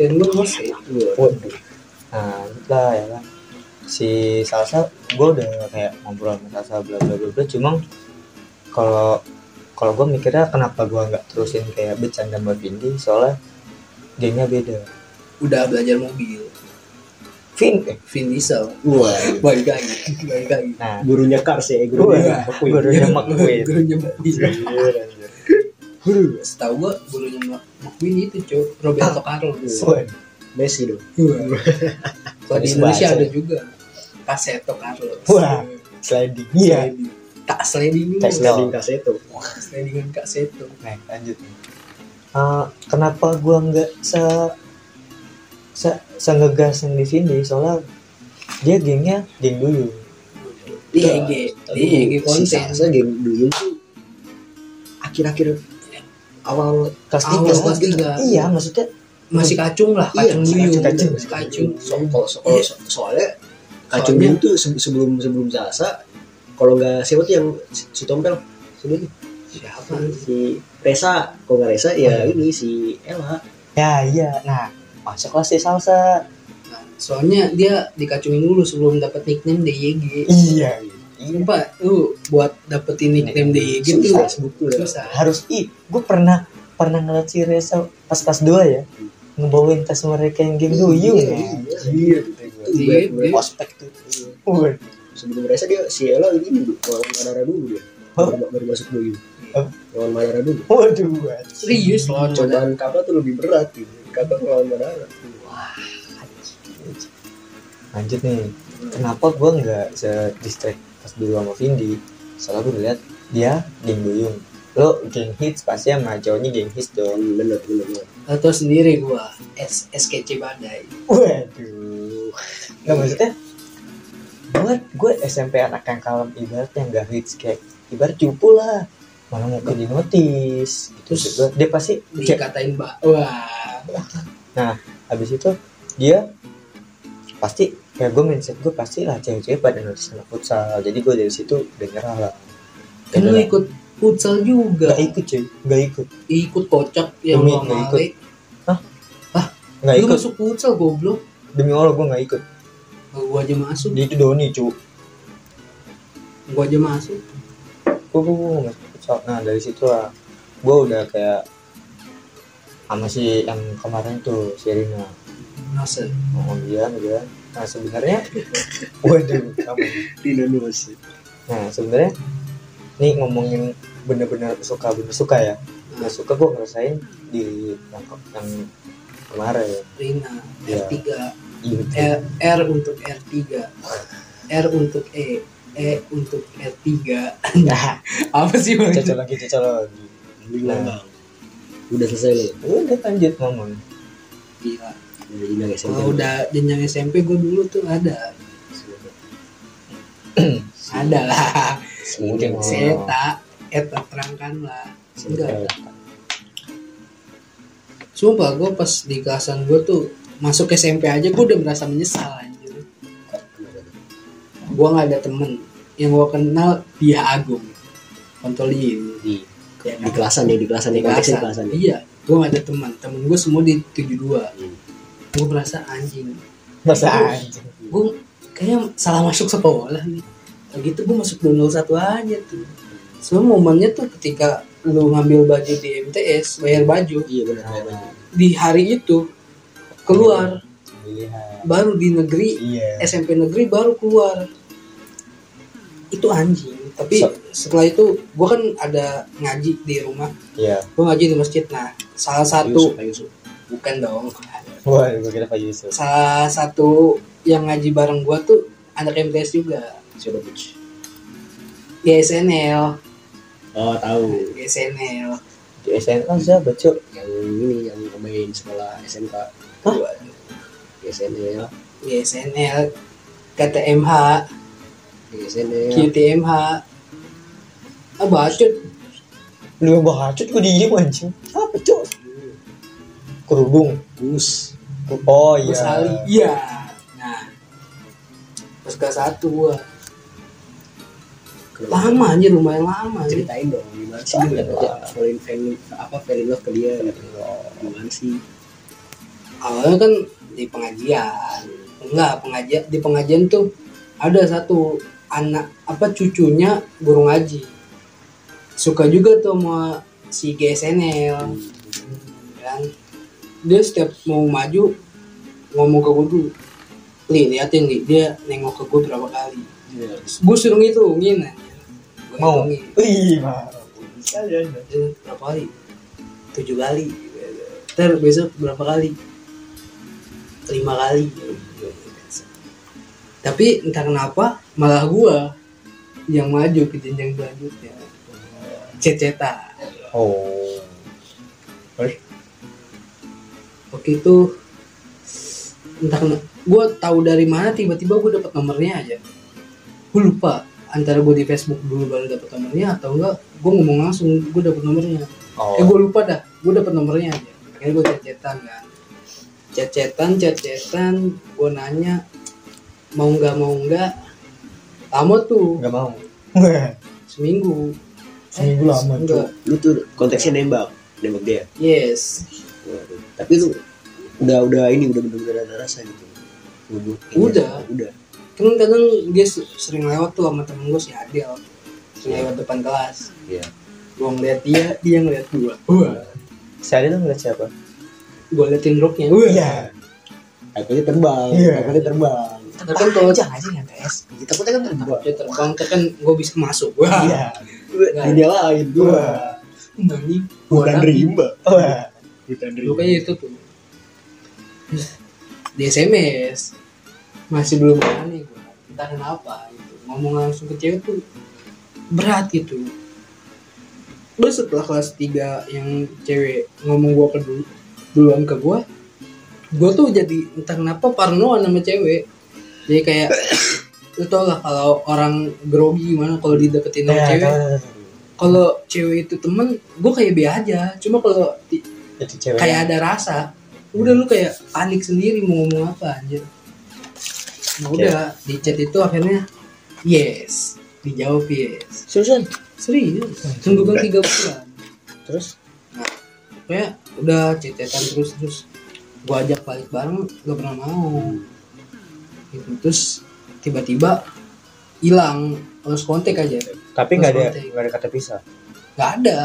Speaker 2: dan lu bos ya
Speaker 1: Waduh. Nah, lah ya kan. Si Salsa, gue udah kayak ngobrol sama Salsa bla bla bla bla. Cuma kalau kalau gue mikirnya kenapa gue nggak terusin kayak bercanda sama Vindi? Soalnya gengnya beda.
Speaker 2: udah belajar mobil.
Speaker 1: Vin, eh,
Speaker 2: Vin Diesel.
Speaker 3: Wah
Speaker 2: balik lagi balik lagi.
Speaker 1: Nah,
Speaker 3: gurunya Cars ya
Speaker 1: gue
Speaker 3: gurunya
Speaker 1: gurunya McQueen.
Speaker 2: gurunya McQueen Guru setahu gua gurunya Mc- McQueen itu cuy Roberto Carlos
Speaker 1: Waduh.
Speaker 3: Messi dong. (laughs)
Speaker 2: Kalau di Indonesia ada juga. Caseto Carlos.
Speaker 1: Wah. Sliding. Iya.
Speaker 2: Sliding. tak sliding dulu.
Speaker 1: Tak sliding.
Speaker 3: Kaseto.
Speaker 2: Slidingan Caseto
Speaker 1: Nah, lanjut. Eh, kenapa gue nggak se se se ngegas yang di Vindi soalnya dia gengnya geng dulu.
Speaker 2: Iya,
Speaker 3: Tapi
Speaker 2: IG
Speaker 3: si
Speaker 2: konten.
Speaker 3: Salsa geng dulu. Tuh akhir-akhir awal
Speaker 1: kelas
Speaker 2: Awal
Speaker 1: tiga
Speaker 2: kelas tiga.
Speaker 1: iya maksudnya
Speaker 2: masih kacung lah
Speaker 3: Iya,
Speaker 2: kacung
Speaker 3: masih
Speaker 2: duyung
Speaker 1: kacung,
Speaker 2: Masih kacung.
Speaker 3: So, kalau so, kalau so- soalnya kacung
Speaker 2: Soalnya-
Speaker 3: dulu tuh se- sebelum sebelum Salsa kalau nggak siapa tuh yang si, si Tompel? Tuh?
Speaker 2: siapa?
Speaker 3: Si Resa kalau nggak Resa ya
Speaker 1: Oh.
Speaker 3: ini si Ella.
Speaker 1: Ya iya. Nah masuk kelas di salsa?
Speaker 2: Nah, soalnya dia dikacungin dulu sebelum dapat nickname DYG
Speaker 1: iya iya
Speaker 2: Sumpah, lu buat dapetin nickname DYG tuh
Speaker 3: susah. sebetulnya
Speaker 2: susah.
Speaker 1: Harus ih gue pernah pernah ngeliat si Reza pas kelas 2 ya ngebawain tas mereka yang geng duyung
Speaker 3: Iya,
Speaker 1: ya
Speaker 3: iya.
Speaker 1: iya.
Speaker 3: Itu
Speaker 2: Iya,
Speaker 3: baik.
Speaker 2: iya.
Speaker 1: ospek tuh. Wih,
Speaker 3: sebelum Resa dia si Ella ini dulu lawan Madara dulu dia. Baru, masuk dulu
Speaker 1: Hah?
Speaker 3: lawan Madara dulu.
Speaker 1: Waduh
Speaker 2: serius loh coba
Speaker 3: cobaan kapal tuh lebih berat gitu kapal lawan Madara
Speaker 1: lanjut nih. Kenapa gue nggak se distract pas dulu sama Vindi soalnya gue lihat dia geng duyung. Lo geng hits pasti sama cowoknya geng hits dong.
Speaker 3: Hmm, bener bener bener.
Speaker 2: Atau sendiri gua S SKC Badai
Speaker 1: waduh. Nggak maksudnya gue gue SMP anak yang kalem ibaratnya nggak hits kayak ibarat cupu lah. Malah mau di notis gitu
Speaker 2: Terus
Speaker 1: Terus dia pasti
Speaker 2: dikatain mbak wah.
Speaker 1: Habis itu dia pasti kayak gue mindset gue pasti lah cewek-cewek pada notis sama futsal. Jadi gue dari situ nyerah lah.
Speaker 2: Kan lu ikut futsal juga?
Speaker 1: Nggak ikut cuy. Nggak ikut.
Speaker 2: Ikut kocak yang
Speaker 1: Demi
Speaker 2: gua
Speaker 1: nggak
Speaker 2: male
Speaker 1: nggak
Speaker 2: lu
Speaker 1: ikut.
Speaker 2: masuk futsal goblok?
Speaker 1: Demi allah gue nggak ikut.
Speaker 2: Gua aja masuk.
Speaker 1: Dia itu Doni cu.
Speaker 2: Gua aja masuk.
Speaker 1: Gue gue gue masuk futsal. Nah dari situ lah. Gue udah kayak sama si yang kemarin tuh si Rina.
Speaker 2: Masa?
Speaker 1: Ngomong dia dia nah sebenarnya waduh kamu
Speaker 3: Tina Nusi
Speaker 1: nah sebenarnya nih ngomongin bener-bener suka bener suka ya.
Speaker 2: Nah
Speaker 1: suka gue ngerasain di yang, yang kemarin.
Speaker 2: Rina
Speaker 1: Iya.
Speaker 2: R3
Speaker 1: iya betul.
Speaker 2: R, R untuk R3 R untuk E E untuk R3
Speaker 1: nah (laughs)
Speaker 2: apa sih bang?
Speaker 1: Cocok lagi cocok lagi.
Speaker 3: Nah. udah selesai lo
Speaker 1: udah lanjut ngomong.
Speaker 2: Gila
Speaker 3: SMP
Speaker 2: kalau udah jenjang SMP gue dulu tuh ada. (clears throat) Ada lah.
Speaker 1: Mungkin.
Speaker 2: Seta Eta terangkan lah. Enggak sumpah gue pas di kelasan gue tuh masuk SMP aja gue udah merasa menyesal anjir. Gue nggak ada temen yang gue kenal dia Agung. Kontolin
Speaker 3: di
Speaker 2: ya,
Speaker 3: di kelasan ya di kelasan ya konteksnya di kelasan. ya.
Speaker 2: Iya gue gak ada teman temen gue semua di 72
Speaker 3: Hmm.
Speaker 2: Gue merasa anjing.
Speaker 1: Masa anjing.
Speaker 2: gue kayaknya salah masuk sekolah nih. Gitu gue masuk 201 aja tuh. Semua momennya tuh ketika lu ngambil baju di MTS bayar baju.
Speaker 3: Iya benar benar
Speaker 2: di hari itu keluar.
Speaker 1: Lihat
Speaker 2: baru di negeri
Speaker 1: iya.
Speaker 2: SMP negeri baru keluar. Itu anjing. Tapi
Speaker 1: So-
Speaker 2: setelah itu gue kan ada ngaji di rumah.
Speaker 1: Iya.
Speaker 2: Gue ngaji di masjid. Nah salah
Speaker 3: Yusuf
Speaker 2: satu
Speaker 3: Pak Yusuf
Speaker 2: bukan dong (laughs)
Speaker 1: wah gue kira Pak Yusuf.
Speaker 2: Salah satu yang ngaji bareng gue tuh anak MTS juga
Speaker 3: siapa coach
Speaker 2: di SNL
Speaker 3: oh tahu.
Speaker 2: Di SNL
Speaker 1: di SNL siapa cok
Speaker 3: yang ini yang main sekolah SMK
Speaker 1: Hah?
Speaker 3: di SNL
Speaker 2: di SNL KTMH
Speaker 3: biasanya
Speaker 2: QTMH ah bacot.
Speaker 1: Lu yang bacut gue diem anjing. Apa cok kerudung
Speaker 3: bus
Speaker 1: oh iya.
Speaker 2: Gus Ali iya. Nah pas kelas satu gua. Lama aja lumayan lama
Speaker 3: ceritain dong gimana sih?
Speaker 1: Iya.
Speaker 3: falling falling apa falling love ke dia gimana sih?
Speaker 2: Awalnya kan di pengajian. Enggak pengajian di pengajian tuh ada satu anak apa cucunya guru ngaji. Suka juga tuh sama si GSNL kan dia setiap mau maju ngomong ke gue dulu. Li liatin li dia nengok ke gue berapa kali.
Speaker 3: Iya.
Speaker 2: gue suruh ngitungin aja Gua
Speaker 1: mau? sekalian
Speaker 2: Eh, berapa kali? Tujuh kali. Ntar besok berapa kali? Lima kali. Tapi entah kenapa malah gua yang maju ke jenjang selanjutnya. Ceceta
Speaker 1: oh
Speaker 2: waktu itu entah kenapa gua tahu dari mana tiba-tiba gua dapat nomornya aja. Gua lupa antara gua di Facebook dulu baru dapat nomornya atau enggak gua ngomong langsung gua dapat nomornya.
Speaker 1: Oh.
Speaker 2: Eh gue lupa dah gue dapet nomornya aja. Akhirnya gue cecetan kan. Cecetan cecetan gue nanya mau nggak mau nggak lama tuh.
Speaker 1: Nggak mau. (laughs)
Speaker 2: Seminggu.
Speaker 1: Seminggu lama,
Speaker 2: enggak.
Speaker 3: Lu tuh konteksnya nembak nembak dia?
Speaker 2: Yes.
Speaker 3: Tapi lu udah udah ini udah bener-bener ada rasa gitu. Udah,
Speaker 2: Udah.
Speaker 3: udah.
Speaker 2: Kan kadang dia se- sering lewat tuh sama temen gue si Adel. Sering lewat depan kelas.
Speaker 3: Iya.
Speaker 2: gue ngeliat dia dia ngeliat gue wah.
Speaker 1: Saya ada ngeliat siapa?
Speaker 2: Gue liatin roknya wah.
Speaker 3: Takutnya terbang
Speaker 1: Iya.
Speaker 3: takutnya terbang.
Speaker 2: Ntar kan kalau
Speaker 1: jangan aja yang tes
Speaker 3: kita takutnya kan terbang.
Speaker 2: Dia terbang kan gue bisa masuk. Wah.
Speaker 1: Iya.
Speaker 3: Dunia lain. Gua
Speaker 2: Nani,
Speaker 3: bukan
Speaker 2: gua
Speaker 3: rimba.
Speaker 1: wah
Speaker 3: bukan
Speaker 2: Pokoknya itu tuh. Di SMS masih belum berani gue entah kenapa gitu. ngomong langsung ke cewek tuh berat gitu. Terus setelah kelas 3 yang cewek ngomong gue ke dulu duluan ke gue gue tuh jadi entah kenapa parnoan sama cewek. Jadi kayak (coughs) lu tau lah kalau orang grogi gimana kalau dideketin sama
Speaker 1: Ya,
Speaker 2: cewek.
Speaker 1: tahu, tahu.
Speaker 2: kalau cewek itu temen gue kayak be aja. Cuma kalau di-
Speaker 1: itu cewek
Speaker 2: kayak ada rasa. Udah lu kayak panik sendiri mau ngomong apa anjir. Nah,
Speaker 1: Oke.
Speaker 2: udah di chat itu akhirnya yes. Dijawab yes.
Speaker 1: Susan
Speaker 2: serius. Tunggu kan tiga bulan.
Speaker 1: Terus?
Speaker 2: Kayak udah chat-chatan terus terus. Gua ajak balik bareng gak pernah mau. Gitu terus tiba-tiba hilang. Harus kontak aja.
Speaker 1: Tapi nggak ada nggak ada kata pisah?
Speaker 2: Nggak ada.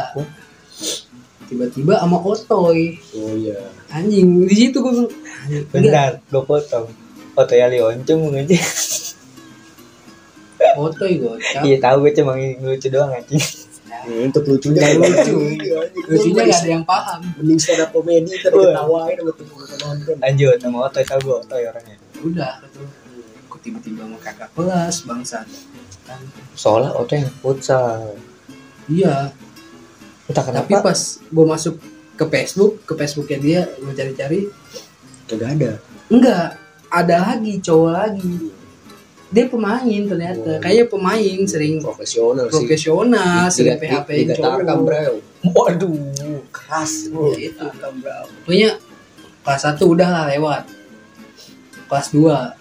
Speaker 2: Tiba-tiba sama otoy.
Speaker 3: Oh iya.
Speaker 2: Anjing di situ gue
Speaker 1: bentar gue potong. Foto ya Lioncung aja
Speaker 2: otoy gue (laughs)
Speaker 1: iya tahu gue cuma lucu doang anjing.
Speaker 3: Ya, untuk lucunya
Speaker 2: Nggak lucu.
Speaker 3: Iya,
Speaker 2: lucunya
Speaker 3: Gua
Speaker 2: gak ada yang paham.
Speaker 3: mending stand up komedi
Speaker 1: Wah.
Speaker 3: ketawain sama tuh penonton
Speaker 1: lanjut sama Otoy tahu gue Otoy orangnya.
Speaker 2: Udah gitu kok tiba-tiba mau kakak kelas bangsa kan
Speaker 1: soalnya Otoy yang futsal.
Speaker 2: Iya
Speaker 1: entah
Speaker 2: tapi
Speaker 1: kenapa
Speaker 2: pas gue masuk ke Facebook ke Facebooknya dia gue cari-cari
Speaker 3: kagak ada.
Speaker 2: enggak ada lagi cowok lagi. Dia pemain ternyata
Speaker 3: Oh.
Speaker 2: kayak pemain sering
Speaker 3: profesional sih.
Speaker 2: profesional sering PHP cowok.
Speaker 3: bro
Speaker 1: waduh
Speaker 3: keras
Speaker 2: Ya, itu
Speaker 3: bro.
Speaker 2: Pokoknya kelas satu udah lah lewat. Kelas 2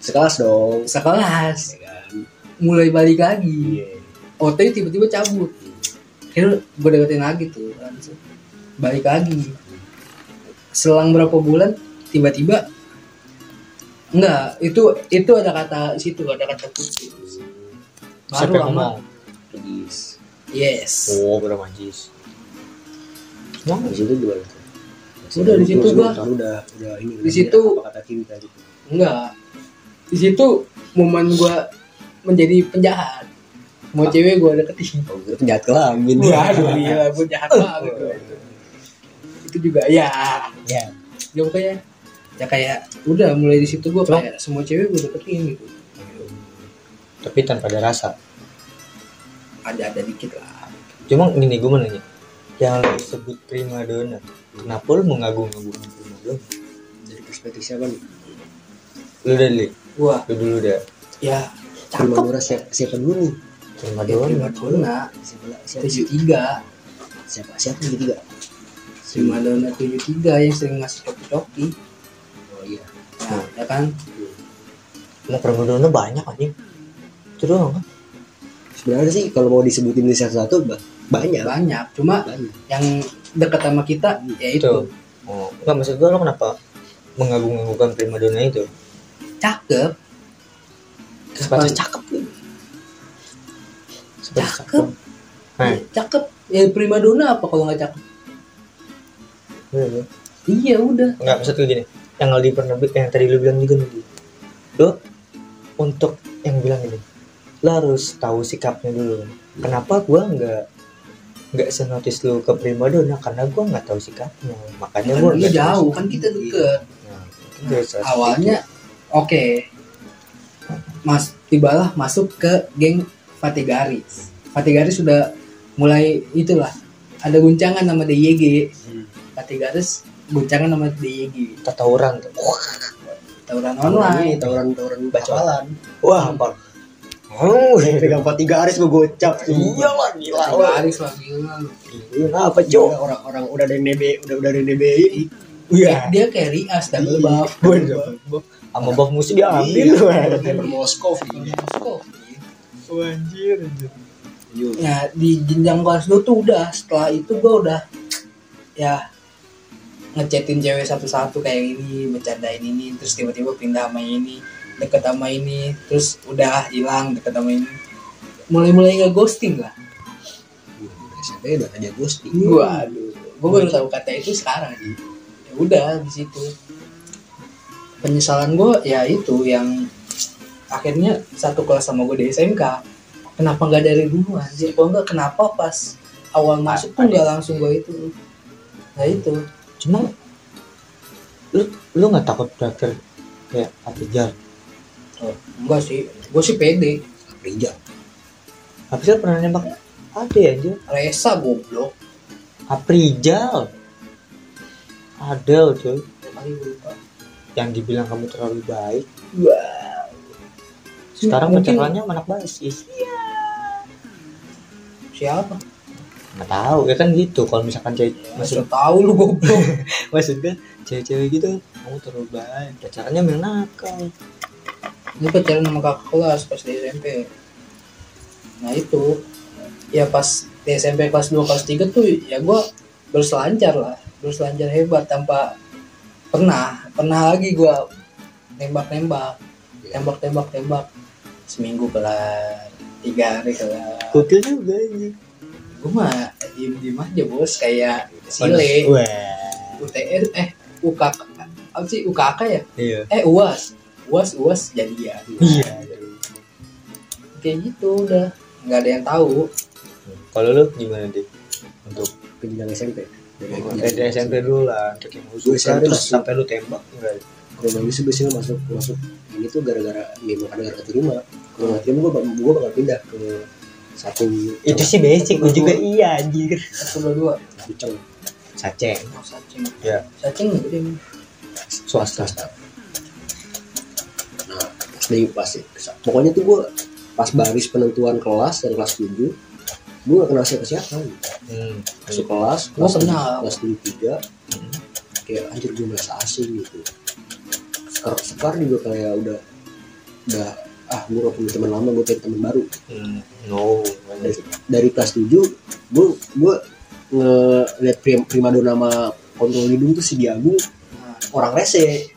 Speaker 3: sekelas dong.
Speaker 2: Sekelas.
Speaker 3: Ya kan?
Speaker 2: Mulai balik lagi.
Speaker 3: Iya.
Speaker 2: OT tiba-tiba cabut akhirnya gue deketin lagi tuh langsung balik lagi. Selang berapa bulan tiba-tiba enggak itu itu ada kata situ ada kata putus
Speaker 1: siapa
Speaker 2: baru
Speaker 1: yang
Speaker 2: lama.
Speaker 1: ngomong?
Speaker 2: Yes.
Speaker 1: Oh udah majis Emang
Speaker 3: di situ gimana tuh.
Speaker 2: Udah, di situ gua-
Speaker 3: udah udah ini
Speaker 2: Di situ-
Speaker 3: apa kata cinta gitu
Speaker 2: enggak. Di situ momen gue menjadi penjahat mau cewek gue deketin.
Speaker 3: Oh gue penjahat kelamin
Speaker 2: Waduh gila gue jahat banget gua. itu juga ya.
Speaker 1: Ya.
Speaker 2: Ya pokoknya ya kayak udah mulai di situ gue kayak semua cewek gue deketin gitu.
Speaker 1: Tapi tanpa ada rasa.
Speaker 2: Ada ada dikit lah.
Speaker 1: Cuma gini gue mau nanya. Yang lo sebut prima donna kenapa lu mengagung-agungkan prima donna?
Speaker 3: Dari perspektif siapa nih
Speaker 1: lu udah li
Speaker 2: gua.
Speaker 1: Lu dulu udah?
Speaker 2: Ya
Speaker 3: prima
Speaker 2: cakep.
Speaker 3: siapa dulu nih
Speaker 1: prima
Speaker 2: ya, prima
Speaker 1: dona
Speaker 2: dona
Speaker 3: siapa siapa?
Speaker 2: Tujuh tiga
Speaker 3: siapa? Siapa yang ketiga
Speaker 2: prima dona tujuh tiga yang sering ngasih coki-coki
Speaker 3: oh iya.
Speaker 2: Nah ya kan?
Speaker 1: Lah prima dona banyak anjing. Itu doang kan?
Speaker 3: Sebenarnya sih kalau mau disebutin di satu-satu ba- banyak.
Speaker 2: Banyak. Cuma
Speaker 3: banyak.
Speaker 2: yang dekat sama kita ya itu.
Speaker 1: Oh enggak maksud gua lo kenapa mengagung-agungkan prima dona itu?
Speaker 2: Cakep.
Speaker 1: Sebatas cakep
Speaker 2: Cakep.
Speaker 1: Nah,
Speaker 2: cakep. Ya prima dona apa kalau nggak cakep?
Speaker 1: Iya.
Speaker 2: iya. Udah.
Speaker 1: Nggak maksud gue gini. Yang Aldi pernah yang tadi lu bilang juga nih. Lo untuk yang bilang ini lo harus tahu sikapnya dulu. Kenapa gua nggak nggak senotis lu ke primadona karena gua nggak tahu sikapnya. Makanya
Speaker 2: kan
Speaker 1: gua
Speaker 2: jauh kan kita deket.
Speaker 1: Nah, salah satu
Speaker 2: awalnya oke. Mas tibalah masuk ke geng Fatigaris Fatigaris sudah mulai itulah ada guncangan nama DYG
Speaker 3: Hmm.
Speaker 2: Fatigaris guncangan nama DYG
Speaker 1: tawuran tuh.
Speaker 2: Tawuran online.
Speaker 3: Tawuran-tawuran
Speaker 1: Bacot.
Speaker 3: bacalan
Speaker 1: wah apa oh
Speaker 3: pegang pati garis gue gocap.
Speaker 1: Iya lah gila
Speaker 2: Fatigaris lah. Gila.
Speaker 1: Iya, apa cok?
Speaker 3: Udah orang-orang udah dari NB udah udah dari NB
Speaker 1: iya.
Speaker 2: Dia kayak Rias double buff.
Speaker 1: Sama buff musuh diambil
Speaker 3: Iya. Moskov ini
Speaker 2: Kok?
Speaker 1: anjir anjir.
Speaker 2: Ya di jenjang kelas 2 tuh udah setelah itu gue udah ya ngechatin cewek satu-satu kayak ini bercandain ini terus tiba-tiba pindah sama ini deket sama ini terus udah hilang deket sama ini. Mulai-mulai nggak ghosting lah
Speaker 3: SMP udah aja ghosting?
Speaker 2: Waduh gue baru tahu kata itu sekarang sih. Ya udah di situ. Penyesalan gue ya itu yang akhirnya satu kelas sama gue di SMK kenapa nggak dari dulu anjir? Kalau nggak kenapa pas awal masuk tuh nggak langsung gue itu? Nah itu.
Speaker 1: Cuma lu lu nggak takut berakhir kayak Aprijal
Speaker 2: oh, enggak sih. Gue sih pede.
Speaker 3: Rijal
Speaker 1: Aprijal pernah nembak ada ya anjir.
Speaker 2: Resa goblok.
Speaker 1: Aprijal
Speaker 2: gue lupa.
Speaker 1: Yang dibilang kamu terlalu baik.
Speaker 2: Wah.
Speaker 1: Sekarang
Speaker 2: Mungkin-
Speaker 1: pacarannya anak basis.
Speaker 2: Siapa?
Speaker 1: Nggak tahu ya kan gitu. Kalau misalkan cewek
Speaker 2: masih
Speaker 1: maksud
Speaker 2: tahu lu goblok. (laughs)
Speaker 1: Maksud kan cewek-cewek gitu kamu terlalu baik. Pacarannya main nakal.
Speaker 2: Ini pacaran sama kakak kelas pas di SMP. Nah itu. Ya pas di SMP kelas 2 kelas 3 tuh ya gua berselancar lah, berselancar hebat tanpa pernah pernah lagi gua nembak-nembak, tembak-tembak tembak seminggu kelar, tiga hari kelar.
Speaker 1: gokil juga anjir
Speaker 2: Gua mah diem-diem aja bos. Kayak sile,
Speaker 1: wah
Speaker 2: UTS eh UKK apa sih? UKK ya?
Speaker 1: iya.
Speaker 2: Eh UAS, UAS UAS jadian.
Speaker 1: iya.
Speaker 2: Kayak gitu udah. Nggak ada yang tahu.
Speaker 1: Kalau lu gimana deh untuk
Speaker 3: penjenjang SMP dari
Speaker 1: SMP dulu lah untuk yang
Speaker 3: Gue SMP
Speaker 1: terus sampai lu tembak enggak
Speaker 3: kalau bagi sih biasanya masuk masuk. Ini tuh gara-gara ya bukan gara-gara keterima kalau nggak terima gue gue bakal pindah ke satu
Speaker 1: itu sih basic gue juga iya anjir.
Speaker 2: satu dua dua.
Speaker 1: Saceng.
Speaker 2: Oh, sacing
Speaker 1: ya
Speaker 2: sacing nggak gede
Speaker 1: swasta.
Speaker 3: Nah pas dari pas pokoknya tuh gue pas baris penentuan kelas dan kelas 7 gue gak kenal siapa siapa
Speaker 1: hmm.
Speaker 3: masuk kelas
Speaker 2: Gua
Speaker 3: kelas
Speaker 2: kenal.
Speaker 3: kelas tujuh tiga.
Speaker 1: Hmm.
Speaker 3: kayak anjir gue merasa asing gitu sekarang sekarang juga kayak udah udah ah gue gak punya teman lama gue pengen teman baru.
Speaker 1: Hmm. no
Speaker 3: dari, dari kelas 7 gue gue ngeliat prim, primadona sama kontrol hidung tuh si Diagung
Speaker 2: nah,
Speaker 3: orang rese.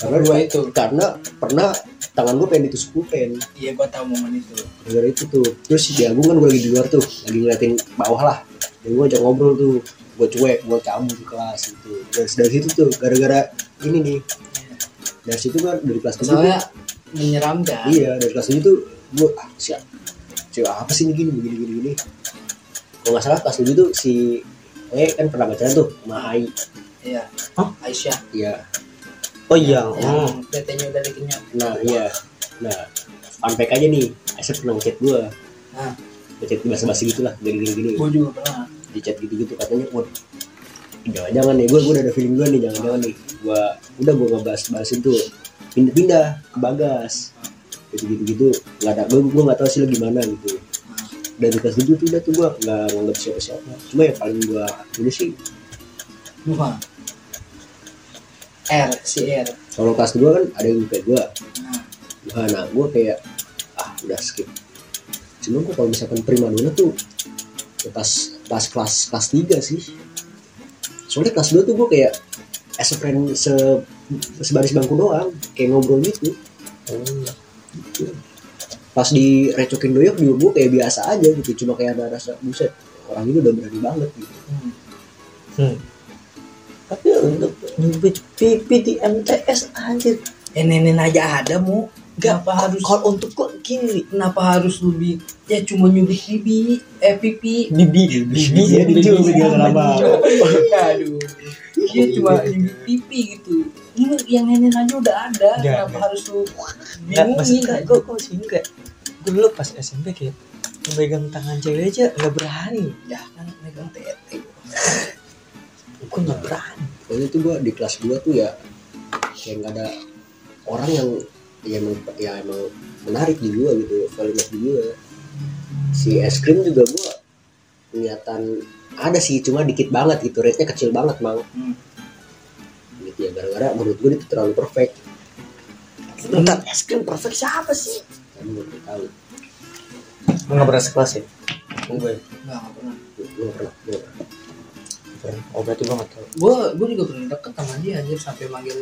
Speaker 3: Karena
Speaker 2: Dua itu.
Speaker 3: karena pernah tangan gue pengen ditusuk pulpen.
Speaker 2: Iya gua tahu momen itu.
Speaker 3: Gara itu tuh. Terus si Diagung kan gue lagi di luar tuh lagi ngeliatin bawah lah. Dan gue ajak ngobrol tuh gue cuek gue cabut di kelas gitu. Dan dari situ tuh gara-gara ini nih dari situ kan dari kelas 7 tuh,
Speaker 2: soalnya menyeramkan
Speaker 3: iya dari kelas 7 tuh gue ah siap. Siapa apa sih ini gini begini gini gini? Kalau nggak salah kelas 7 tuh si eh kan pernah pacaran tuh sama Ai
Speaker 2: iya.
Speaker 1: Hah?
Speaker 2: Aisyah.
Speaker 3: Iya.
Speaker 1: Oh iya
Speaker 2: yang
Speaker 1: oh.
Speaker 2: tetenya udah dikenyot
Speaker 3: nah iya. Nah fun fact aja nih Aisyah pernah ngechat gue
Speaker 2: nah
Speaker 3: ngechat bahasa-bahasa gitu lah gini gini gini
Speaker 2: gua juga pernah.
Speaker 3: Di chat gitu-gitu katanya wah jangan-jangan nih gue gue udah ada feeling gue nih jangan-jangan nih. Gue udah gue ngebahas bahasin tuh pindah-pindah ke bagas. Gitu gitu gitu nggak ada gue gue nggak tahu sih lo gimana gitu. Dari kelas tujuh tuh udah tuh gue nggak nganggap siapa siapa cuma yang paling gue dulu sih.
Speaker 2: Lupa. R si R.
Speaker 3: kalau kelas dua kan ada yang kayak gue
Speaker 2: Nah,
Speaker 3: Nah, nah gue kayak ah udah skip. Cuma gue kalau misalkan prima dona tuh pas pas kelas kelas tiga sih. Soalnya kelas 2 tuh gue kayak as a friend se sebaris bangku doang, kayak ngobrol gitu. Gitu. Pas direcokin doyok juga gue kayak biasa aja gitu, cuma kayak ada rasa buset orang ini udah berani banget gitu.
Speaker 2: hmm.
Speaker 1: Hmm. Tapi untuk nyubit pipi di MTS anjir.
Speaker 2: Eh nenek aja ada mu.
Speaker 1: Gak
Speaker 2: Kenapa harus
Speaker 1: Kalau untuk kok gini,
Speaker 2: kenapa harus lebih ya cuma nyubit bibi eh pipi.
Speaker 1: Bibi, bibi
Speaker 3: Iya, dicubit dia kenapa?
Speaker 2: aduh. Dia cuma nyubit pipi gitu. Ini yang nenek aja udah ada.
Speaker 1: Nggak,
Speaker 2: kenapa
Speaker 1: nggak.
Speaker 2: harus lu bingungin
Speaker 1: maksudnya gue gue sih? Enggak. Gue dulu pas SMP kayak memegang tangan cewek aja nggak berani.
Speaker 2: ya kan megang tete
Speaker 1: Gue nggak berani.
Speaker 3: Pokoknya tuh gue di kelas 2 tuh ya kayak nggak ada orang yang ya emang ya emang menarik di gue gitu valid di gue si es krim juga gue kelihatan ada sih cuma dikit banget gitu rate nya kecil banget mang
Speaker 2: Hmm.
Speaker 3: gitu ya gara-gara menurut gue itu terlalu perfect
Speaker 1: Bentar, es krim perfect siapa sih?
Speaker 3: gue nggak tahu
Speaker 1: Lu nggak pernah sekelas ya? Gue
Speaker 2: Enggak, enggak pernah.
Speaker 3: gue nggak pernah gue nggak pernah.
Speaker 1: pernah. Oh berarti gue nggak tahu.
Speaker 2: Gue gue juga pernah deket sama dia anjir sampai manggil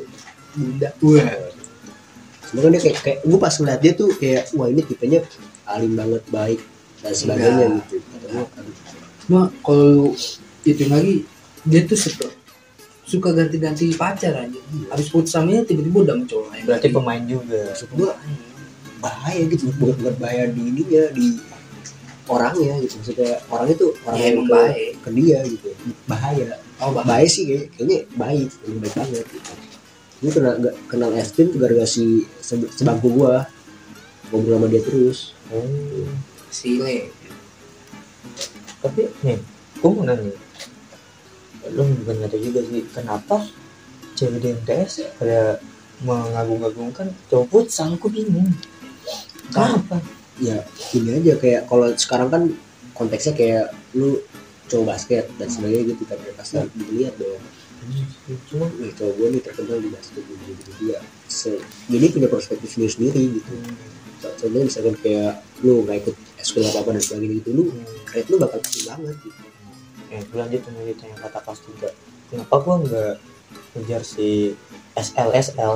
Speaker 2: bunda. Wah.
Speaker 3: Cuma kan dia kayak, kayak gue pas ngeliat dia tuh kayak wah ini tipenya alim banget baik dan sebagainya
Speaker 2: Enggak.
Speaker 3: gitu kata gue aduh,
Speaker 2: Cuma kalau itu lagi dia tuh suka suka ganti-ganti pacar aja. Habis putus sama dia tiba-tiba udah mencoba lain.
Speaker 1: Berarti pemain juga.
Speaker 3: maksud gue bahaya gitu bukan bukan bahaya di ininya di orangnya gitu maksudnya orang itu orang
Speaker 2: Ya,
Speaker 3: yang
Speaker 2: emang
Speaker 3: ke,
Speaker 2: baik.
Speaker 3: ke dia gitu bahaya
Speaker 2: Oh, bahaya.
Speaker 3: baik sih kayak, kayaknya baik lebih baik banget gitu gue kenal gak, kenal Estin tuh gara-gara si se- sebangku gua ngobrol sama dia terus
Speaker 1: Oh.
Speaker 2: Sile.
Speaker 1: Tapi nih, gue mau nanya. Lu bukan nggak tahu juga sih kenapa cewek di MTS pada mengagung-agungkan cowok futsal? Gue bingung. Kenapa?
Speaker 3: ya ini aja kayak kalau sekarang kan konteksnya kayak lu cowok basket dan sebagainya gitu kan ya pasti dilihat dong
Speaker 1: Cuma
Speaker 3: nih cowok gue nih terkenal di basket gitu gitu dia Se- jadi punya perspektif sendiri sendiri gitu. Contohnya misalkan kayak lu nggak ikut eskul apa apa dan sebagainya gitu lu rate lu bakal kecil banget gitu.
Speaker 1: Ya gue lanjut lanjut yang kata kelas tiga kenapa gue nggak ngejar si SLSL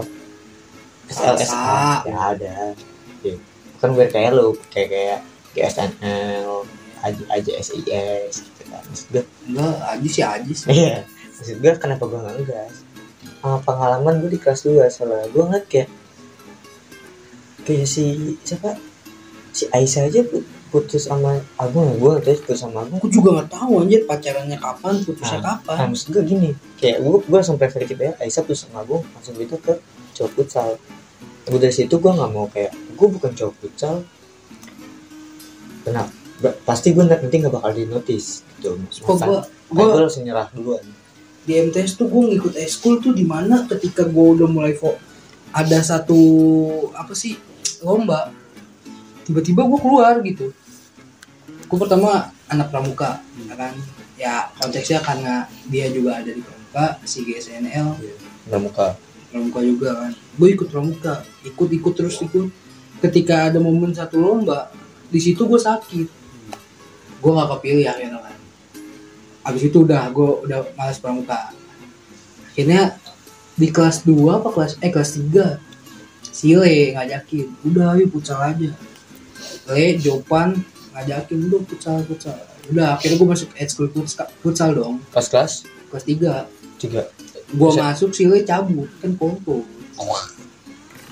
Speaker 2: Masa?
Speaker 1: ya ada. Ya, kan biar kayak lu kayak kayak GSNL Aji Aji SIS gitu kan. Maksud gue
Speaker 2: Enggak, aja sih aja sih.
Speaker 1: iya maksud gue kenapa gue nggak ngegas Ah, pengalaman gue di kelas 2 soalnya gue ngeliat kayak kayak si siapa si Aisyah aja pu- putus sama Agung gue tahu putus sama Agung
Speaker 2: Aku juga nggak tahu anjir pacarannya kapan, putusnya
Speaker 1: Nah,
Speaker 2: kapan.
Speaker 1: Nah, maksud gue gini, kayak gue gue langsung preferensi ya, Aisyah plus sama gue langsung gitu ke cowok futsal. Gue dari situ gue nggak mau kayak gue bukan cowok futsal. Kenapa? Pasti gue nanti nggak bakal di notice gitu.
Speaker 2: Gua
Speaker 1: gue
Speaker 2: gua
Speaker 1: langsung nyerah duluan.
Speaker 2: Di MTS tuh gue ngikut eskul tuh di mana ketika gue udah mulai fo ada satu apa sih lomba tiba-tiba gue keluar gitu. Gue pertama anak pramuka ya kan? Ya konteksnya karena dia juga ada di pramuka si GSNL
Speaker 1: Nggak muka.
Speaker 2: pramuka. Juga kan. Gue ikut pramuka ikut ikut terus ikut. Ketika ada momen satu lomba di situ gue sakit. Gue nggak kepilih akhirnya kan abis itu udah gue udah malas pramuka. Akhirnya di kelas 2 apa kelas eh kelas 3 Sile ngajakin udah ayo futsal aja. Le Jopan ngajakin udah futsal futsal. Udah akhirnya gue masuk ekskul futsal, futsal dong.
Speaker 1: Pas kelas?
Speaker 2: Kelas 3
Speaker 1: tiga.
Speaker 2: gue masuk Sile cabut kan kompo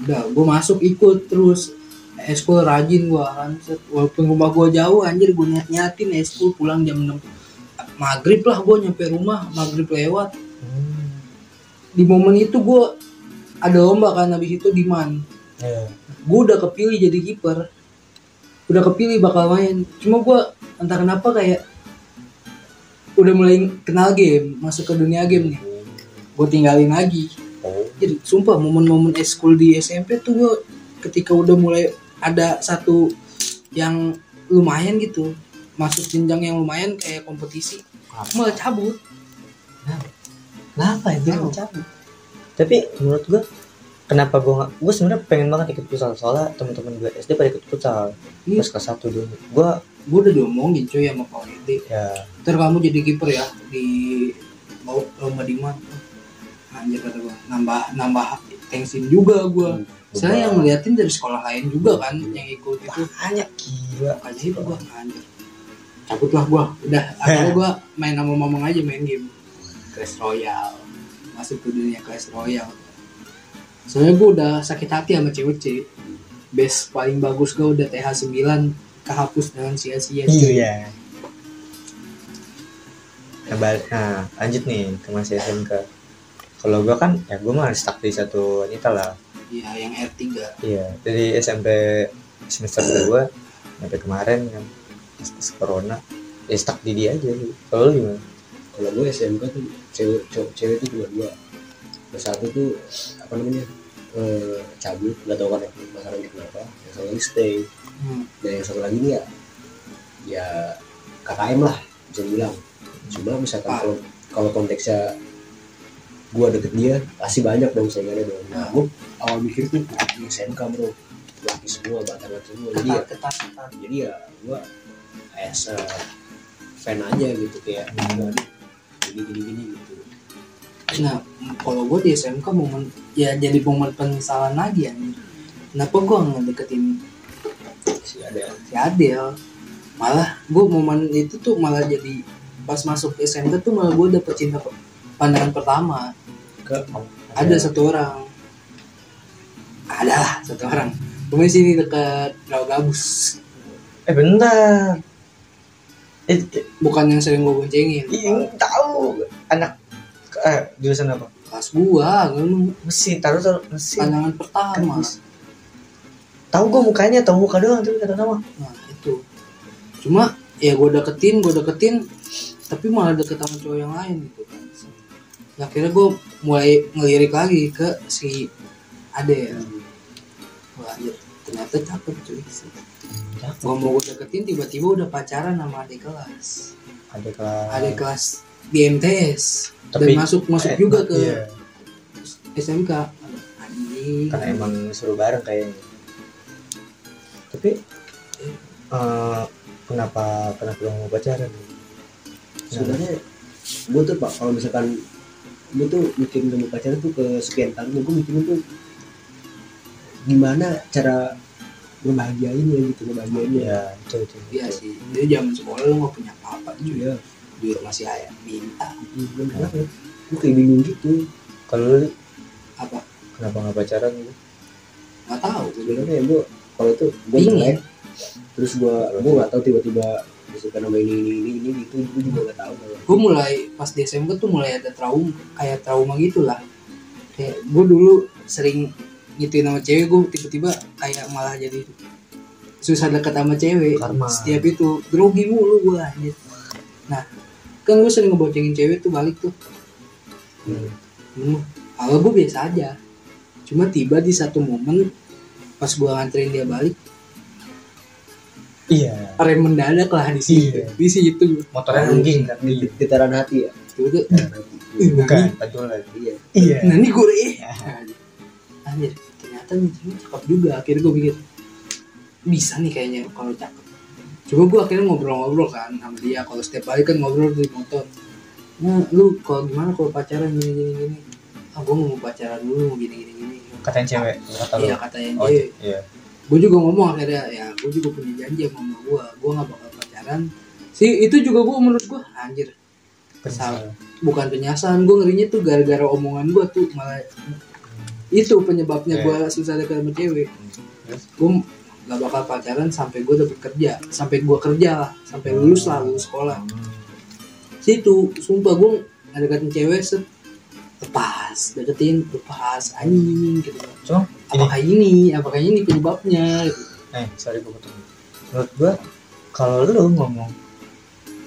Speaker 2: udah gue masuk ikut terus. Eskul rajin gue kan. Walaupun rumah gue jauh anjir gue niat niatin eskul pulang jam 6 maghrib lah gue nyampe rumah maghrib lewat.
Speaker 1: Hmm.
Speaker 2: di momen itu gue ada lomba kan habis itu di man
Speaker 1: Ya.
Speaker 2: gue udah kepilih jadi kiper. Udah kepilih bakal main. Cuma gue entah kenapa kayak udah mulai kenal game masuk ke dunia game nih. Gue tinggalin lagi. Jadi sumpah momen-momen eskul di SMP tuh gue ketika udah mulai ada satu yang lumayan gitu masuk jenjang yang lumayan kayak kompetisi malah cabut.
Speaker 1: Kenapa itu?
Speaker 2: Malah cabut.
Speaker 1: Tapi menurut gua kenapa gua nggak gua sebenarnya pengen banget ikut futsal. Soalnya teman-teman gue SD pada ikut futsal.
Speaker 2: Iya.
Speaker 1: pas kelas satu dulu. Gua
Speaker 2: gue udah diomongin cuy sama Pak Wede
Speaker 1: ya.
Speaker 2: Ntar kamu jadi kiper ya di mau lomba di mana anjir kata gua. Nambah nambah tensin juga gua. Saya yang ngeliatin dari sekolah lain juga kan yang ikut itu.
Speaker 1: Banyak gila.
Speaker 2: Aja itu gua anjir cabut lah gua. Udah (laughs) akhirnya gua main sama mamang aja main game. Clash Royale. Masuk ke dunia Clash Royale. Soalnya gua udah sakit hati sama cewek base paling bagus gua udah TH 9 kehapus dengan sia-sia.
Speaker 1: Iya. Nah, nah, lanjut nih ke masih SMK kalau gua kan ya gua mah stuck di satu wanita lah.
Speaker 2: Iya, yang R3
Speaker 1: iya dari SMP semester 2 sampai kemarin kan corona ya stuck di dia aja sih. kalau lu gimana?
Speaker 3: Kalau gue SMK tuh cewek cowok cewek tuh cuma dua. Yang satu tuh apa namanya eh, cabut nggak tahu kan masalahnya kenapa. Yang satu lagi stay.
Speaker 2: Hmm.
Speaker 3: dan yang satu lagi nih ya ya KKM lah bisa dibilang. Cuma misalkan
Speaker 2: Ah.
Speaker 3: kalau kalau konteksnya gue deket dia pasti banyak dong saingannya dong. Nah gue awal mikir tuh SMK bro. Laki semua batangan semua. Jadi ya
Speaker 2: ketat ketat.
Speaker 3: jadi ya gue as a fan aja gitu kayak gini gini gini gitu.
Speaker 2: Nah kalau gue di SMK momen ya jadi momen penyesalan lagi ya kenapa gue nggak deketin
Speaker 3: sih ada
Speaker 2: si Adel malah gue momen itu tuh malah jadi pas masuk SMK tuh malah gue dapet cinta pandangan pertama.
Speaker 3: Ke
Speaker 2: ada satu orang. Ada lah satu orang. Di sini dekat Rawa Gabus.
Speaker 1: Eh bentar
Speaker 2: bukan yang sering gue boncengin.
Speaker 1: Iya, tahu. Anak eh jurusan apa?
Speaker 2: Kelas gua lu
Speaker 1: mesin taruh taruh mesin.
Speaker 2: Pandangan pertama.
Speaker 1: Kan tahu gue mukanya tahu muka doang tapi kata nama.
Speaker 2: Nah itu. Cuma ya gue deketin gue deketin tapi malah deket sama cowok yang lain gitu kan. Nah, akhirnya gue mulai ngelirik lagi ke si Ade. Ya. Wah, anjir, ternyata cakep cuy gue mau gue deketin tiba-tiba udah pacaran sama adik kelas.
Speaker 1: Ada kelas.
Speaker 2: Adik kelas di MTS
Speaker 1: Tapi-
Speaker 2: dan masuk masuk
Speaker 1: eh,
Speaker 2: juga ke
Speaker 1: iya,
Speaker 2: SMK anjing
Speaker 1: karena emang seru bareng kayaknya. Tapi eh, kenapa kenapa lo mau pacaran?
Speaker 3: Sebenarnya gue tuh pak kalau misalkan gue tuh mikirin sama pacaran tuh ke sekian tahun gue mikirin tuh gimana cara ngebahagiainnya gitu ngebahagiainnya
Speaker 1: ya itu itu
Speaker 2: Iya sih, dia zaman sekolah lu gak punya apa-apa juga.
Speaker 3: Iya.
Speaker 2: Duit masih ayah minta
Speaker 3: gue kayak bingung gitu
Speaker 1: kalau lu
Speaker 2: apa?
Speaker 1: kenapa nggak pacaran gitu
Speaker 2: Gak tahu.
Speaker 3: Sebenarnya gue kalau itu gue jelek terus gue gue nggak tahu tiba-tiba disuka nama ini ini ini ini gitu gue juga nggak tahu
Speaker 2: gue mulai pas SMP tuh mulai ada trauma kayak trauma gitu lah. Kayak gue dulu sering ngituin sama cewek gue tiba-tiba kayak malah jadi susah deket sama cewek.
Speaker 1: Karma.
Speaker 2: setiap itu grogi mulu gue anjir. Nah kan gue sering ngeboncengin cewek tuh balik tuh.
Speaker 1: Hmm.
Speaker 2: Hmm, kalau gue biasa aja. Cuma tiba di satu momen pas gue nganterin dia balik,
Speaker 1: iya.
Speaker 2: rem mendadak lah di situ.
Speaker 1: Iya.
Speaker 2: Di situ.
Speaker 1: Motornya nungging kan?
Speaker 3: Di getaran hati ya?
Speaker 2: Itu tuh,
Speaker 3: getaran hati
Speaker 1: bukan pantulan
Speaker 3: iya.
Speaker 1: Iya.
Speaker 2: Nah ini gue. Anjir, ternyata cewek cakep juga. Akhirnya gue pikir bisa nih kayaknya kalau cakep. Coba gue akhirnya ngobrol-ngobrol kan sama dia. Kalau setiap hari kan ngobrol di motor. Nah, lu kalau gimana kalau pacaran gini gini gini? Ah, gue mau pacaran dulu mau gini gini gini.
Speaker 1: katain cewek kata
Speaker 2: Iya katanya
Speaker 1: oh
Speaker 2: dia.
Speaker 1: iya
Speaker 2: gue juga ngomong akhirnya ya gue juga punya janji sama mama gue gue nggak bakal pacaran sih itu juga gue menurut gue anjir
Speaker 1: Penyesalan.
Speaker 2: bukan penyasan gue ngerinya tuh gara-gara omongan gue tuh malah itu penyebabnya
Speaker 1: Eh.
Speaker 2: gue susah dekat sama cewek. Gue nggak bakal pacaran sampai gue dapet kerja. Sampai gue kerja lah. Sampai lulus lah lulus sekolah. Situ sumpah gue ngedeketin cewek set. Lepas deketin lepas. Anjing gitu.
Speaker 1: Ini
Speaker 2: apakah ini? Apakah ini penyebabnya? Gitu.
Speaker 1: eh sorry gue potong. Menurut gue kalau lu ngomong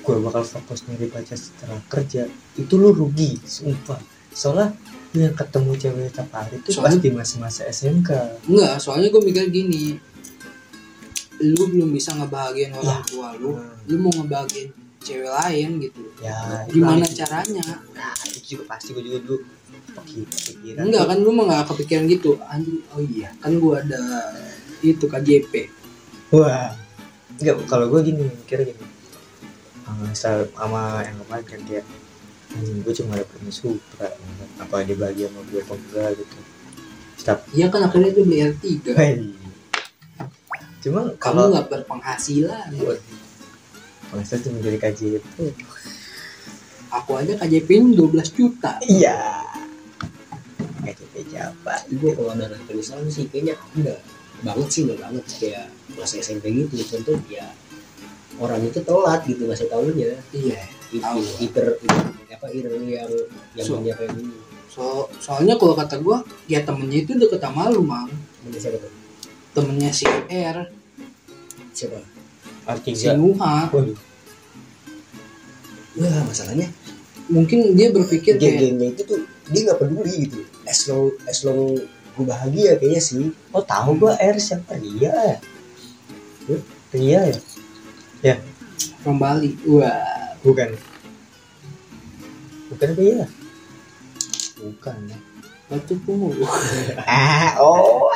Speaker 1: gue bakal fokus nyari pacar setelah kerja itu lu rugi sumpah. Soalnya lu yang ketemu cewek tiap hari itu
Speaker 2: Soalnya-
Speaker 1: pasti masa-masa SMK
Speaker 2: Enggak, soalnya gue mikir gini. Lu belum bisa ngebahagiain orang
Speaker 1: Ya.
Speaker 2: tua lu
Speaker 1: Hmm.
Speaker 2: lu mau ngebahagiain cewek lain gitu.
Speaker 1: Ya
Speaker 2: gimana
Speaker 1: itu-
Speaker 2: caranya?
Speaker 1: Nah itu juga pasti gue juga dulu Oke, pikiran
Speaker 2: enggak kan lu mah gak kepikiran gitu. Anjing oh iya kan gua ada itu KJP
Speaker 1: wah enggak kalau gue gini mikirnya gini. Sama sama yang kemarin kan kayak anjing gue cuma dapet ini supra apa dia bahagia sama gue apa enggak gitu. Stop.
Speaker 2: iya kan akhirnya itu beli R3
Speaker 1: Hei. cuma
Speaker 2: kamu
Speaker 1: kalau
Speaker 2: nggak berpenghasilan.
Speaker 1: Masa cuma dari KJP
Speaker 2: aku aja KJP ini 12 juta.
Speaker 1: Iya. KJP siapa?
Speaker 3: Gue kalau ada penyesalan sih kayaknya ada. Banget sih nggak banget. Kayak masa SMP gitu contoh ya orang itu telat gitu ngasih tahunya.
Speaker 2: Iya
Speaker 3: itu
Speaker 2: Tahu.
Speaker 3: iter apa iter yang yang
Speaker 2: So.
Speaker 3: punya kayak gini.
Speaker 2: so soalnya kalau kata gua ya temennya itu deket sama lu mang.
Speaker 3: Mana siapa tuh?
Speaker 2: Temennya si R.
Speaker 3: Siapa?
Speaker 2: Si
Speaker 1: Artiga
Speaker 2: Nuha
Speaker 1: Waduh,
Speaker 3: wah masalahnya
Speaker 2: mungkin dia berpikir kayak
Speaker 3: geng-gengnya itu tuh dia nggak peduli gitu. As long as long gue bahagia kayaknya sih.
Speaker 1: Oh tahu gue R siapa? Ria. Ya Ria ya?
Speaker 2: From Bali. Wah.
Speaker 1: Bukan bukan Ria bukan
Speaker 2: batu pun (laughs)
Speaker 1: ah oh.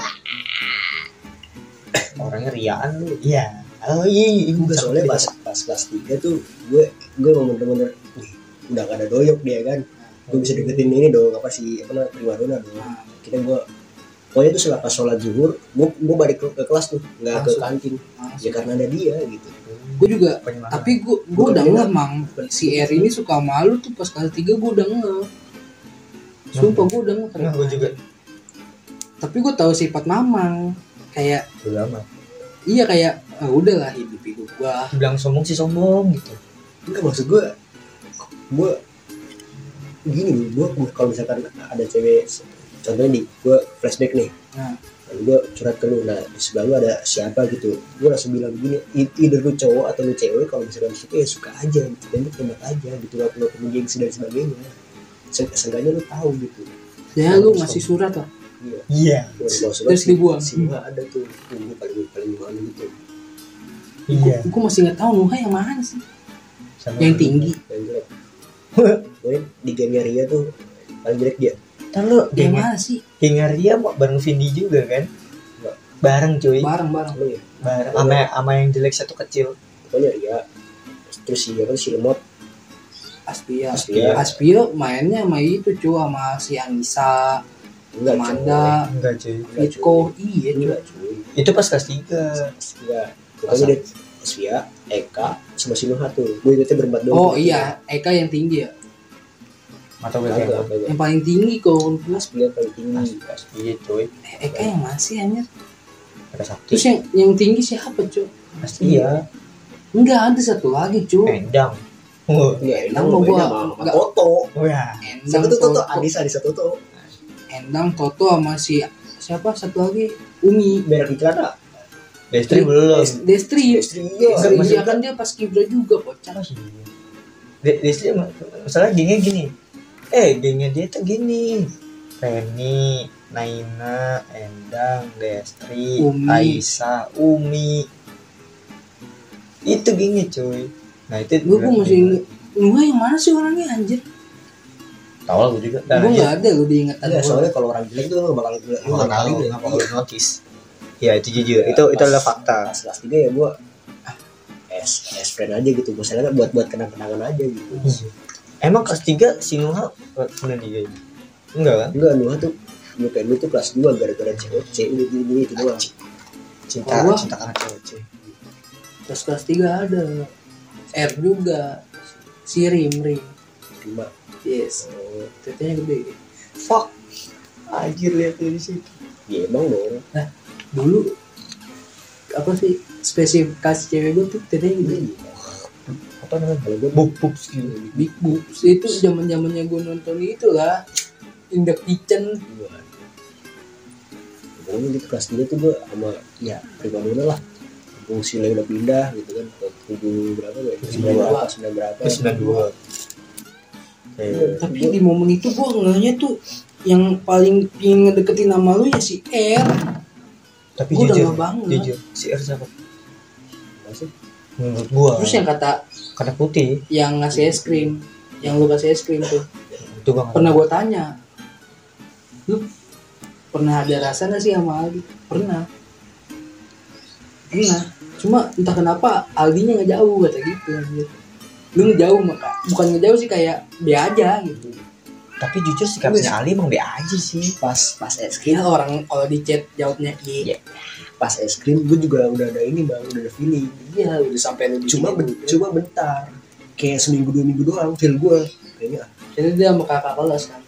Speaker 1: Orangnya riaan lu. Iya. Oh iya iya
Speaker 3: gue soalnya pas pas kelas 3 tuh gue gue emang bener-bener "Wih, udah gak ada doyok dia kan. Gue bisa deketin ini dong apa sih apa namanya primadona dong. Kita gue pokoknya tuh setelah pas sholat zuhur gue gue balik ke, ke kelas tuh nggak ke kantin. Ya karena ada dia gitu
Speaker 2: gue juga tapi gue gue udah ngeh mang. Si R ini suka malu tuh pas kelas 3 gue udah ngeh sumpah gue udah ngeh
Speaker 1: Nah, gue juga.
Speaker 2: Tapi gue tahu sifat mamang. Kayak
Speaker 1: udah amat
Speaker 2: iya kayak ah, udahlah hidup hidup gue
Speaker 1: bilang sombong sih sombong gitu.
Speaker 3: Enggak maksud gue gue gini gue kalau misalkan ada cewek contohnya di gue flashback nih.
Speaker 2: Nah
Speaker 3: Lalu gue curhat ke lu nah di sebelah lu ada siapa gitu? Gue langsung bilang gini "I- either lu cowok atau lu cewek kalau misalkan di situ ya suka aja gitu tembak tembak aja gitu gak perlu perlu gengsi dan sebagainya. Se- seenggaknya lu tahu gitu.
Speaker 2: Ya lu ngasih surat lah
Speaker 3: iya.
Speaker 1: Iya.
Speaker 2: Terus dibuang.
Speaker 3: sih ada tuh gue paling paling malu gitu.
Speaker 1: Iya.
Speaker 2: Gue masih nggak tahu Nuha yang mana sih.
Speaker 1: Sama
Speaker 2: yang tinggi.
Speaker 3: Yang jelek. (laughs) Pokoknya di gengnya Ria tuh paling jelek dia.
Speaker 1: Ntar lu
Speaker 2: yang mana sih
Speaker 1: geng Ria mau bareng Vindi juga kan? Bareng cuy.
Speaker 2: Bareng bareng
Speaker 3: lu ya?
Speaker 1: Bareng. Sama sama yang jelek satu kecil.
Speaker 3: Pokoknya Ria terus si apa si lemot
Speaker 2: Aspia.
Speaker 3: Aspia.
Speaker 2: Aspia. Mainnya sama itu cuy sama si Anissa
Speaker 3: enggak
Speaker 2: Amanda
Speaker 1: enggak cuy.
Speaker 2: Iko
Speaker 3: cuy.
Speaker 2: iya
Speaker 3: enggak cuy.
Speaker 1: Itu pas kelas tiga.
Speaker 3: Enggak pokoknya dia Asvia Eka sama si Nuha tuh. Gue ingetnya berempat doang.
Speaker 2: Oh iya. Eka yang tinggi ya
Speaker 1: kayak
Speaker 3: kagak.
Speaker 2: yang paling tinggi kok plus
Speaker 3: Asvia paling tinggi.
Speaker 1: Iya cuy.
Speaker 2: Eka yang mana sih anjir.
Speaker 1: Ada sakti
Speaker 2: terus yang yang tinggi siapa cuy?
Speaker 1: Pasti ya
Speaker 2: enggak ada satu lagi cuy.
Speaker 1: Endang. Wah
Speaker 3: Iya,
Speaker 2: Endang mau gua- enggak.
Speaker 3: Toto.
Speaker 1: wah
Speaker 2: Endang
Speaker 3: Satu tuh Toto,
Speaker 2: Toto.
Speaker 3: Anissa Anissa Toto.
Speaker 2: Endang Toto sama si siapa? Satu lagi Umi.
Speaker 3: Di celana.
Speaker 1: Destri belum.
Speaker 2: Destri.
Speaker 3: Destri iya.
Speaker 2: Iya kan dia pas kibra juga
Speaker 1: De- Destri ma- masalah gengnya gini eh gengnya dia tuh gini. Reni Naina Endang Destri
Speaker 2: Umi.
Speaker 1: Aisyah Umi. Itu gengnya cuy. Nah itu
Speaker 2: gue gue masih inget Nuha yang mana sih orangnya anjir?
Speaker 1: Tahu lah gue juga
Speaker 2: gue nggak ada lu diingatan
Speaker 3: Iya,
Speaker 2: gua.
Speaker 3: soalnya kalau orang jelek tuh lu bakal lu
Speaker 1: nggak
Speaker 3: nggak
Speaker 1: tahu. Nggak bakal notice? Ya itu jujur.
Speaker 3: Ya,
Speaker 1: itu itu adalah fakta.
Speaker 3: Pas kelas 3 ya gua ah, es es friend aja gitu. Misalnya kan buat buat kenang-kenangan aja gitu.
Speaker 1: Emang kelas 3 si Nuha pernah dia enggak kan?
Speaker 3: Enggak, Nuha tuh kayak lu tuh kelas 2 gara-gara COC udah gini itu doang.
Speaker 1: cinta
Speaker 2: Gua-
Speaker 1: cinta karena cuy
Speaker 2: terus kelas 3 ada. R juga. Si Rim Rim
Speaker 3: Cuma
Speaker 2: yes.
Speaker 3: Oh,
Speaker 2: tetenya gede.
Speaker 1: Fuck. Anjir lihat dari situ.
Speaker 3: Ya emang dong.
Speaker 2: dulu apa sih spesifikasi cewek gue tuh tetenya gede
Speaker 1: apa namanya bub bub gitu
Speaker 2: big boobs itu zaman zamannya gue nonton itu lah in the kitchen
Speaker 3: dua. Pokoknya gitu kelas 3 tuh gua sama ya prima dona lah. Sile udah pindah gitu kan ke tujuh berapa ya? Sembilan berapa? Sembilan berapa?
Speaker 1: ke 92 eh,
Speaker 2: tapi di momen itu gue ngehnya tuh yang paling pingin ngedeketin nama lu ya si R
Speaker 1: tapi
Speaker 2: Gua udah
Speaker 1: jujur
Speaker 2: nggak banget.
Speaker 1: jujur si R siapa
Speaker 3: Apa sih?
Speaker 1: menurut gua
Speaker 2: terus yang kata
Speaker 1: karena putih.
Speaker 2: Yang ngasih es krim. Yang lu kasih es krim tuh.
Speaker 1: Itu bang
Speaker 2: pernah gue tanya. Lu pernah ada rasa gak sih sama Aldi? Pernah. Pernah. Cuma entah kenapa Aldinya nggak jauh kata gitu lu ngejauh maka bukan ngejauh sih kayak dia aja gitu.
Speaker 1: Tapi jujur sikapnya Ali emang be aja sih.
Speaker 3: Pas pas es krim,
Speaker 2: ya orang kalau di chat jawabnya iya
Speaker 3: pas es krim gue juga udah ada ini bang, udah ada feeling.
Speaker 2: iya udah sampai lu
Speaker 3: Cuma ben, cuma bentar, kayak seminggu dua minggu doang feel gue kayaknya ah,
Speaker 2: jadi dia sama kakak kelas kan?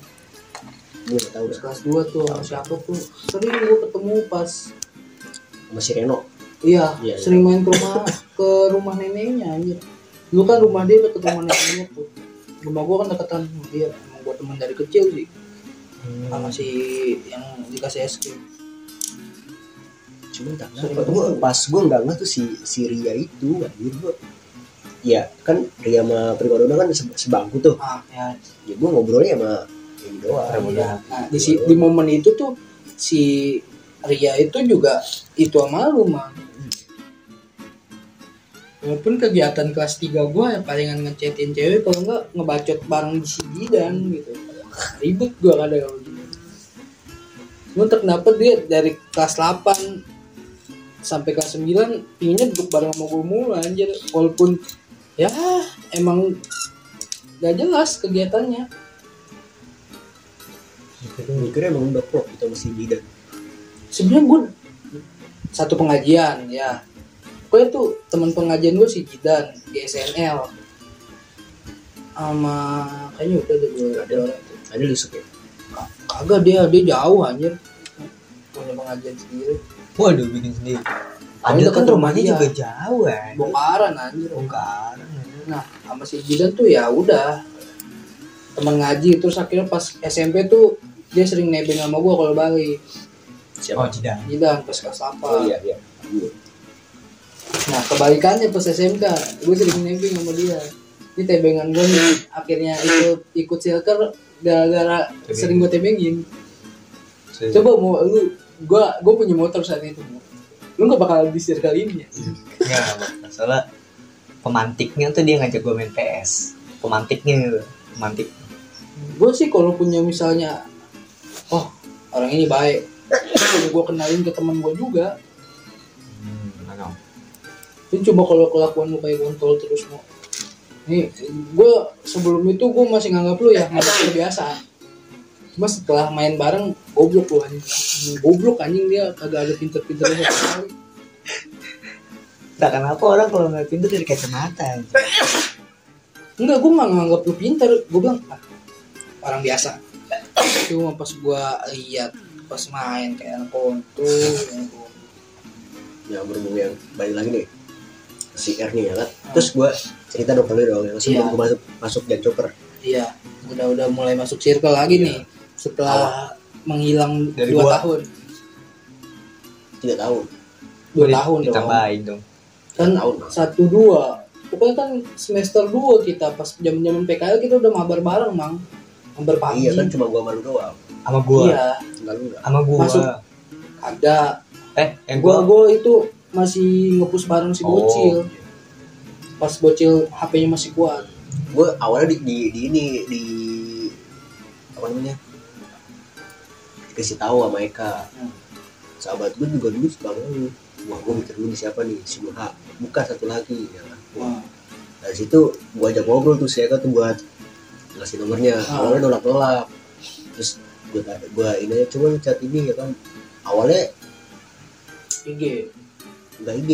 Speaker 3: Gue gak dah
Speaker 2: kelas 2 tuh sama siapa tuh? Sering gue ketemu pas
Speaker 3: sama si Reno.
Speaker 2: iya
Speaker 3: Iya,
Speaker 2: sering main ke rumah ke rumah neneknya anjir. Dulu kan rumah dia deket rumah neneknya tuh. Rumah gua kan deketan dia emang gua teman dari kecil sih. Sama si yang dikasih es krim
Speaker 3: Cuma tak gue pas gue nggak nggak tuh si si Ria itu anjir gue. Ya kan Ria sama Primadona kan se- sebangku tuh.
Speaker 2: ah ya
Speaker 3: Ya gue ngobrolnya sama ini doang.
Speaker 2: iya. nah di si di momen itu tuh si Ria itu juga itu sama lu mang walaupun kegiatan kelas 3 gua yang palingan ngechatin cewek kalau enggak ngebacot bareng di si Gidan gitu ribet gua kadang kalau gitu cuma kenapa dia dari kelas 8 sampai kelas 9 pinginnya duduk bareng sama gue mulu anjir. Walaupun ya emang gak jelas kegiatannya.
Speaker 3: Mikirnya emang udah klop gitu sama si Gidan.
Speaker 2: sebenarnya gue satu pengajian ya. Gue tuh teman pengajian gue si Jidan di SNL sama kayaknya udah ada dua ada orang tuh
Speaker 3: Ada lusuk ya.
Speaker 2: Ka- kagak dia dia jauh anjir. Punya pengajian sendiri
Speaker 1: waduh bikin sendiri.
Speaker 2: Ada
Speaker 1: Adil
Speaker 2: kan
Speaker 1: kan rumahnya
Speaker 2: rumah
Speaker 1: juga jauh kan
Speaker 2: bongkaran anjir.
Speaker 1: Bongkar
Speaker 2: nah sama si Jidan tuh ya udah. Teman ngaji terus akhirnya pas SMP tuh dia sering nebeng sama gue kalau balik.
Speaker 1: Oh
Speaker 3: Siapa?
Speaker 1: tidak
Speaker 2: Jidan. Pas kelas apa?
Speaker 3: Oh iya iya.
Speaker 2: Nah kebalikannya pas SMK gue sering nebeng sama dia. Ini tebengan gue nih akhirnya ikut ikut silker gara-gara sering gue tebengin. Coba mau lu gue gue punya motor saat itu. Lu gak bakal di circle ini ya?
Speaker 1: Enggak, masalah pemantiknya tuh dia ngajak gue main PS. Pemantiknya gitu. Pemantik.
Speaker 2: Gue sih kalau punya misalnya, oh orang ini baik, gue kenalin ke teman gue juga.
Speaker 1: Hmm?
Speaker 2: Jadi coba kalau kelakuan lu kayak kontol terus mau. Nih, gue sebelum itu gue masih nganggap lu ya nganggap biasa. Cuma setelah main bareng, goblok lu anjing. Goblok anjing dia kagak ada pinter-pinternya sekali.
Speaker 1: Tak kenapa orang kalau nggak pintar dari kacamata.
Speaker 2: Enggak, gue nggak nganggap lu pinter. Gue bilang, ah, orang biasa. Cuma pas gue lihat pas main kayak anak kontol. ya gua-
Speaker 3: yang berhubung yang balik lagi nih si R nih ya kan terus gue cerita dong kali dong yang sebelum
Speaker 2: Iya.
Speaker 3: gue masuk masuk dan chopper
Speaker 2: Iya, udah udah mulai masuk circle lagi
Speaker 3: Iya.
Speaker 2: nih setelah menghilang
Speaker 1: Dari
Speaker 2: dua
Speaker 1: gua.
Speaker 2: tahun.
Speaker 3: tiga tahun
Speaker 2: Dua tahun dong.
Speaker 1: Ditambahin dong.
Speaker 2: kan
Speaker 3: tahun
Speaker 2: satu dua pokoknya kan semester dua kita pas zaman zaman PKL kita udah mabar bareng mang mabar pagi
Speaker 3: iya kan cuma gue malu doang
Speaker 1: Sama gua.
Speaker 2: iya
Speaker 1: Sama gua.
Speaker 2: Masuk. ada
Speaker 1: Eh, yang
Speaker 2: gua
Speaker 1: gua
Speaker 2: gua itu masih ngepus bareng si
Speaker 1: Oh.
Speaker 2: bocil pas bocil HP-nya masih kuat
Speaker 3: gue awalnya di, di, di ini di apa namanya dikasih tahu sama Eka.
Speaker 2: Hmm.
Speaker 3: sahabat gue juga dulu suka banget. Wah gue mikir dulu siapa nih? Si Nuha bukan satu lagi ya kan?
Speaker 2: Wah.
Speaker 3: dari situ gue ajak ngobrol tuh si Eka tuh buat ngasih nomornya.
Speaker 2: Ah.
Speaker 3: awalnya nolak nolak terus gue gue ini aja lu chat ini ya kan awalnya
Speaker 2: IG
Speaker 3: nggak IG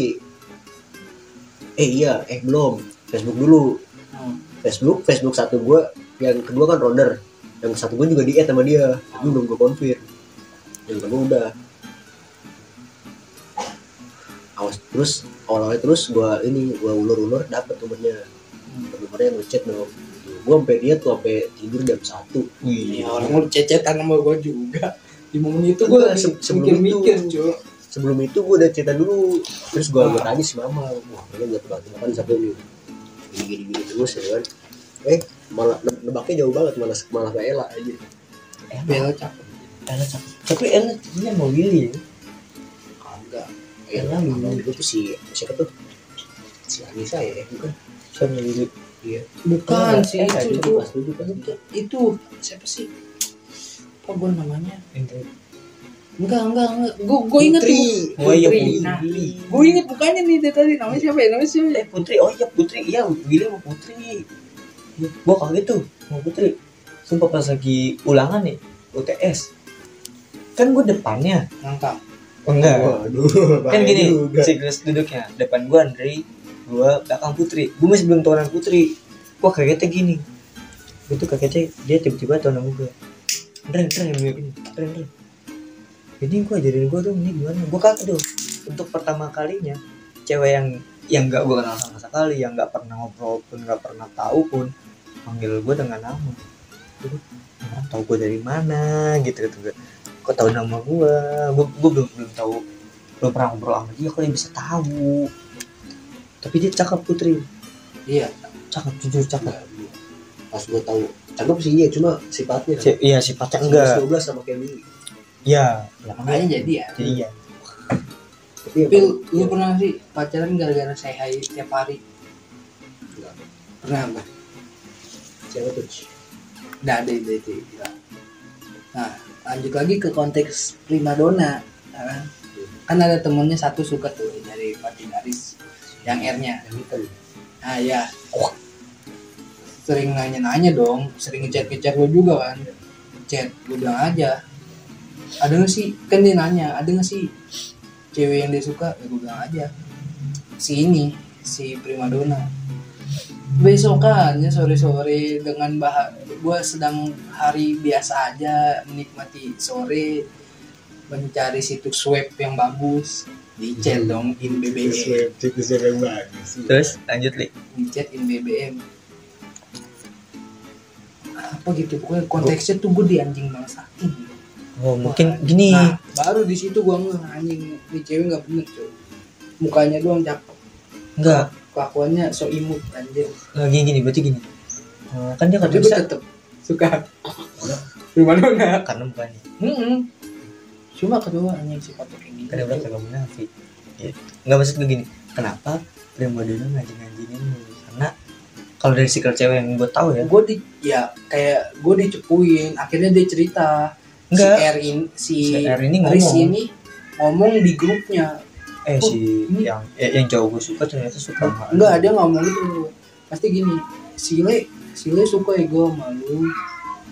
Speaker 3: eh iya. Eh belum. Facebook dulu.
Speaker 2: Hmm.
Speaker 3: Facebook Facebook satu gue yang kedua kan Roder. Yang satu gue juga di add sama dia. Tapi belum gue konfirm yang kedua udah. Awas terus awal-awalnya terus gue ini gue ulur-ulur dapet nomornya nomornya ngechat dong. Gue sampai dia tuh sampai tidur jam satu.
Speaker 1: Wih,
Speaker 2: ya orang lu cecetan sama gua juga. Di momen itu gua lagi
Speaker 3: se- sebelum
Speaker 2: mikir-mikir
Speaker 3: itu. sebelum itu gue udah cerita dulu. Terus gue
Speaker 2: Ah.
Speaker 3: tanya si mama wah kayaknya gak tebak tebakan satu nih gini gini gini terus ya kan. Eh malah ne- nebaknya jauh banget malah malah gak elak aja
Speaker 2: Bella cakep
Speaker 1: cakep. Tapi enak dia mau Willy ya.
Speaker 2: kagak
Speaker 3: ya kan
Speaker 1: Willy.
Speaker 3: itu si siapa tuh si Anissa ya bukan
Speaker 1: Siapa jadi
Speaker 3: iya
Speaker 2: bukan sih
Speaker 3: eh,
Speaker 2: itu
Speaker 3: tujuh kan
Speaker 2: Bukan, itu siapa sih apa gue namanya enggak enggak enggak gue gue inget
Speaker 3: Putri.
Speaker 1: Oh iya,
Speaker 2: Putri. Nah gue inget bukannya nih dari tadi namanya siapa ya namanya siapa ya?
Speaker 1: Eh Putri, oh iya Putri, iya Willy sama Putri. Gua kaget tuh sama Putri. Sumpah pas lagi ulangan nih UTS. Kan gue depannya.
Speaker 2: ngangkang
Speaker 1: Oh, enggak.
Speaker 3: waduh
Speaker 1: kan gini,
Speaker 3: juga.
Speaker 1: siklus duduknya. Depan gua Andri, gua belakang Putri. Gua masih belum tahu nama Putri. Gua kagetnya gini. Gua tuh kagetnya dia tiba-tiba tahu nama gua. Andre, Andre, Andre, gini. Andre, Andre. Ini gua ajarin gua dong, ini gimana? Gua kaget tuh. Untuk pertama kalinya, cewek yang yang gak gua kenal sama sekali, yang gak pernah ngobrol pun, gak pernah tahu pun, manggil gua dengan nama. Gua, orang tahu gua dari mana gitu gitu. Kok tahu nama gua? Gua, gua belum belum tahu. Belum pernah ngobrol sama dia. Kok dia bisa tahu. Tapi dia cakep putri.
Speaker 2: Iya.
Speaker 1: Cakep jujur cakep.
Speaker 3: Iya. pas gue tahu. Cakep sih iya. Cuma sifatnya
Speaker 1: Si- iya sifatnya enggak.
Speaker 3: 12 sama kayak Willy
Speaker 1: iya. Ya
Speaker 2: makanya jadi ya.
Speaker 1: Jadi iya.
Speaker 3: Tapi ya
Speaker 2: Pil, lu pernah sih pacaran gara-gara saya hai tiap hari?
Speaker 3: Enggak.
Speaker 2: Pernah nggak?
Speaker 3: Siapa tuh?
Speaker 2: Nggak ada itu itu gila. nah lanjut lagi ke konteks primadona ya kan? Kan ada temennya satu suka tuh dari Fatih Garis yang R-nya.
Speaker 3: Yang hitam
Speaker 2: ah ya sering nanya-nanya dong sering ngechat-ngechat gue juga kan. Chat gue bilang aja. Ada nggak sih? Kan dia nanya ada nggak sih cewek yang dia suka? Ya gue bilang aja. Si ini si primadona besokannya sore-sore dengan bah gue sedang hari biasa aja menikmati sore mencari situs web yang bagus. Di chat dong in BBM
Speaker 3: situs yang bagus
Speaker 1: terus lanjut li.
Speaker 2: Di chat in BBM apa gitu pokoknya konteksnya tuh gue di anjing bangsain
Speaker 1: oh mungkin gini.
Speaker 2: nah baru di situ gue ngeh anjing. Di cewek nggak bener cuy. Mukanya doang cakep.
Speaker 1: Enggak
Speaker 2: kelakuannya so imut anjir
Speaker 1: enggak gini gini berarti gini. Eh, kan dia
Speaker 2: gue
Speaker 1: bisa
Speaker 2: tetep suka. Primadona
Speaker 1: karena bukannya
Speaker 2: hmm. Cuma kedua anjing sifatnya kayak gitu
Speaker 1: kan dia bilang kagak munafik gitu. nggak maksud gue gini. Kenapa prima dona ngajin ngajinin karena kalau dari sikap cewek yang gue tahu ya
Speaker 2: gue di ya kayak gue dicepuin. Akhirnya dia cerita.
Speaker 1: Enggak.
Speaker 2: si R in si,
Speaker 1: Si R ini ngomong.
Speaker 2: ini ngomong di grupnya
Speaker 1: eh
Speaker 2: Oh,
Speaker 1: si
Speaker 2: ini-
Speaker 1: yang eh, yang jauh gue suka ternyata suka sama
Speaker 2: enggak dia ngomong gitu. Pasti gini Sile Sile suka ya gue sama lu.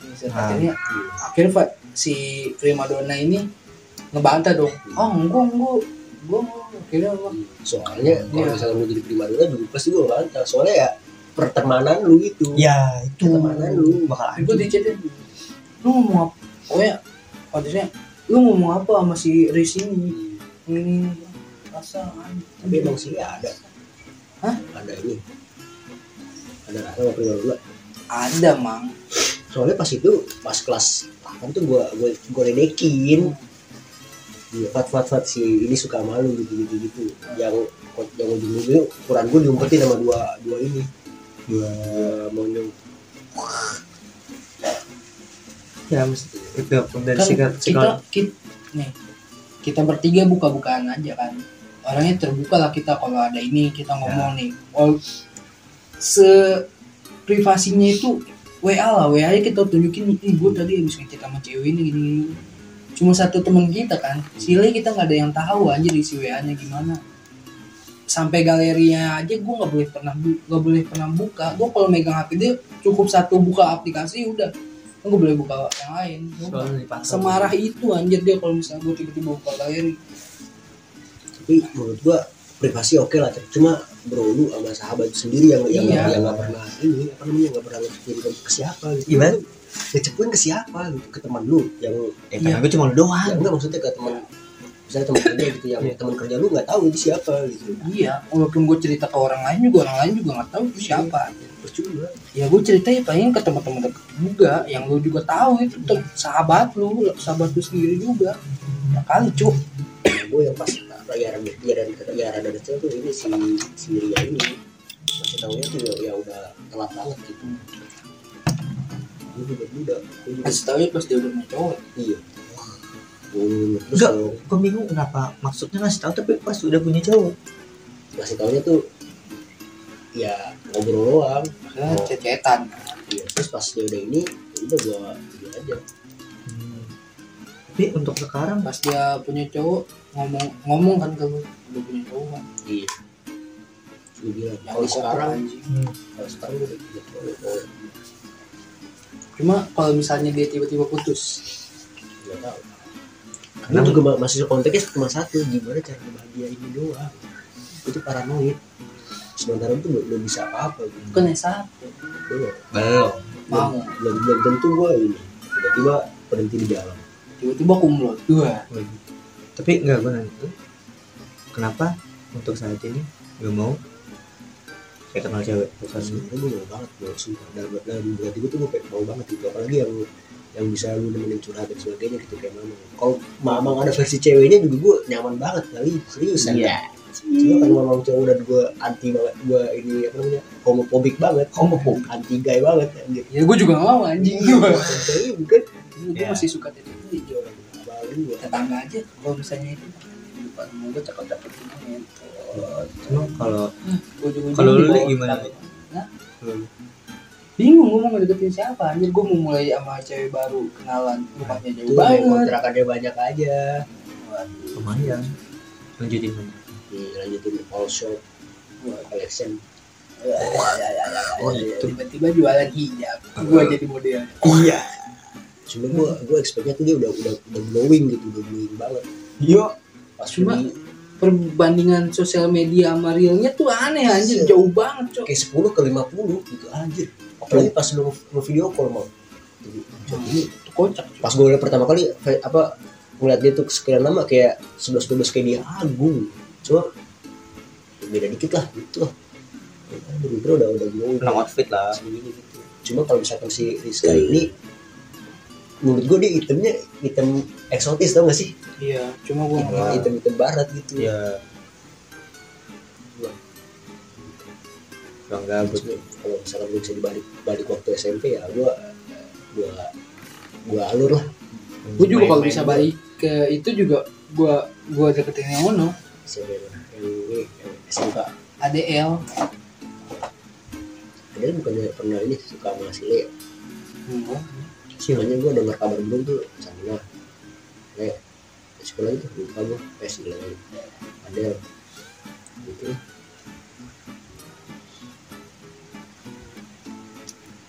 Speaker 2: Bisa,
Speaker 1: Ah.
Speaker 2: akhirnya akhirnya Pak si primadona ini ngebantah dong. Oh enggak enggak. Gue akhirnya apa?
Speaker 3: Soalnya kalau
Speaker 2: Iya.
Speaker 3: misalnya lu jadi primadona dulu pasti gue bantah. Soalnya ya pertemanan lu itu
Speaker 1: ya itu.
Speaker 3: Pertemanan lu.
Speaker 1: bakal
Speaker 2: gue
Speaker 1: anjing.
Speaker 2: dicetin. Lu ngomong apa? Pokoknya konteksnya lu ngomong apa sama si Riz ini ini
Speaker 3: tapi emang sih ada.
Speaker 2: Hah?
Speaker 3: ada ini. Ada rasa sama primadona
Speaker 2: ada mang.
Speaker 3: Soalnya pas itu pas kelas 8 tuh gua gua gua ledekin. Iya, fat fat fat si ini suka malu gitu gitu. Gitu yang yang ujung ujungnya ukuran gua diumpetin sama dua dua ini. Dua monyong.
Speaker 1: Ya mesti itu dari
Speaker 2: kan
Speaker 1: sikap
Speaker 2: kita, kita nih kita bertiga buka-bukaan aja kan orangnya terbuka lah kita kalau ada ini kita ngomong nih. Oh se privasinya itu WA lah. WA nya kita tunjukin gue tadi habis ngechat sama cewek ini gini, cuma satu teman kita kan. Sile kita nggak ada yang tahu aja di si WA nya gimana. Sampai galerinya aja gue nggak boleh pernah nggak boleh pernah buka. Gue kalau megang HP dia cukup satu buka aplikasi udah. Gue boleh buka yang lain. Gua semarah itu anjir dia kalau misalnya gue tiba-tiba buka galeri
Speaker 3: tapi menurut gua privasi oke lah. Cuma bro lu sama sahabat sendiri yang yang
Speaker 2: Iya.
Speaker 3: yang nggak pernah ini apa namanya nggak pernah ngecepuin ke siapa gitu.
Speaker 1: Gimana?
Speaker 3: Lu ngecepuin ke siapa gitu? Ke teman lu yang
Speaker 1: eh
Speaker 2: Iya.
Speaker 1: gue cuma lu
Speaker 3: ya
Speaker 1: doang
Speaker 3: enggak maksudnya ke teman misalnya teman kerja gitu yang
Speaker 1: Iya.
Speaker 3: teman kerja lu nggak tahu itu siapa gitu.
Speaker 2: Iya walaupun gue cerita ke orang lain juga orang lain juga nggak tahu itu siapa.
Speaker 3: percuma.
Speaker 2: Ya gue cerita ya paling ke teman-teman deket juga yang lu juga tahu itu tem- sahabat lu sahabat lu sendiri juga. Ya kali cuk.
Speaker 3: Gue yang pas pelajaran pelajaran pelajaran dari kecil tuh ini si si Ria ini. Masih tahunya tuh ya, ya udah telat banget gitu. Gue juga muda gue juga
Speaker 2: kasih tahu ya pas dia udah punya cowok.
Speaker 3: Iya. Hmm,
Speaker 1: Enggak. gue bingung kenapa maksudnya ngasih tahu tapi pas udah punya cowok.
Speaker 3: Ngasih tahunya tuh ya ngobrol doang.
Speaker 2: Ya
Speaker 3: Oh.
Speaker 2: cecetan.
Speaker 3: Iya, terus pas dia udah ini ya udah gua aja.
Speaker 1: Hmm. tapi untuk sekarang
Speaker 2: pas dia punya cowok ngomong ngomong kan ke lu udah punya cowok kan?
Speaker 3: Iya. Gua bilang,
Speaker 2: Yang
Speaker 3: kalau sekarang
Speaker 1: hmm.
Speaker 3: kalau sekarang udah punya cowok
Speaker 2: cuma kalau misalnya dia tiba-tiba putus.
Speaker 3: Nggak tahu.
Speaker 1: Karena-
Speaker 3: karena juga ma- masih konteksnya cuma satu. Gimana cara ngebahagiain ini doang? Itu paranoid. Sementara itu belum, belum bisa apa-apa. Gitu.
Speaker 2: kan S1
Speaker 3: belum.
Speaker 1: Belum.
Speaker 2: Mau.
Speaker 3: Belum belum tentu gua ini. Tiba-tiba berhenti di jalan.
Speaker 2: Tiba-tiba kumlot. Dua
Speaker 1: tapi enggak gue nanya tuh kenapa untuk saat ini gak mau? Kayak kenal cewek bukan
Speaker 3: sebenarnya gue mau banget gue sumpah dalam dalam berarti gue tuh gue pengen mau banget gitu. Apalagi yang yang bisa lu nemenin curhat dan sebagainya gitu kayak mama. Kalau mamang ada versi ceweknya juga gue nyaman banget kali serius
Speaker 1: Iya.
Speaker 3: cuma kan mamang cowok dan gue anti banget gue ini apa namanya homofobik banget. Homofobik anti gay banget anjir
Speaker 2: ya gue juga gak mau anjing. Gue
Speaker 3: Tapi bukan
Speaker 2: gue masih suka titik tetangga aja kalau misalnya itu di depan gue cakep-cakep gitu
Speaker 1: kalau
Speaker 2: ujung-ujung
Speaker 1: Kalau lu, gimana, lu-
Speaker 2: bingung gue mau ngedeketin siapa. Anjir gue mau mulai sama cewek baru kenalan. Rumahnya jauh banget.
Speaker 3: kontrakannya banyak aja.
Speaker 2: Waduh,
Speaker 1: lumayan. Lanjutin aja
Speaker 3: Nih, lanjutin all shop. Collection
Speaker 2: ya, ya, ya, ya, ya,
Speaker 1: Oh,
Speaker 2: ya, ya.
Speaker 1: itu.
Speaker 2: tiba-tiba jualan hijab. Gue jadi model.
Speaker 1: Iya
Speaker 3: cuma gue gue expectnya tuh dia udah udah udah glowing gitu udah glowing banget.
Speaker 1: Iya
Speaker 3: pas
Speaker 2: Cuma-
Speaker 3: di
Speaker 2: perbandingan sosial media sama realnya tuh aneh anjir.
Speaker 3: Iya.
Speaker 2: jauh banget cok.
Speaker 3: Kayak 10 ke 50 gitu anjir. Apalagi pas lu lu video call mau Jadi,
Speaker 2: itu kocak cok.
Speaker 3: pas gue liat pertama kali apa ngeliat dia tuh sekian lama kayak 11 12 kayak dia agung. Cuma beda dikit lah gitu lah. Ya, bener-bener udah udah glowing.
Speaker 1: Menang outfit lah.
Speaker 3: Gitu. Cuma kalau misalkan si Rizka ini menurut gue dia itemnya item eksotis tau gak sih?
Speaker 2: Iya cuma gue nggak mau
Speaker 3: item item barat gitu.
Speaker 1: Ya Bang gabut.
Speaker 3: Kalau misalkan gue bisa dibalik balik waktu SMP ya gue gue gue alur lah.
Speaker 2: Gue juga kalau bisa balik ke itu juga gue gue deketin yang
Speaker 3: yang SMK
Speaker 2: ADL
Speaker 3: ada bukannya pernah ini suka sama si Leo.
Speaker 2: Enggak.
Speaker 1: Siapa?
Speaker 3: Soalnya gue dengar kabar belum tuh sama kayak sekolah itu lupa gue eh si Leo ada gitu.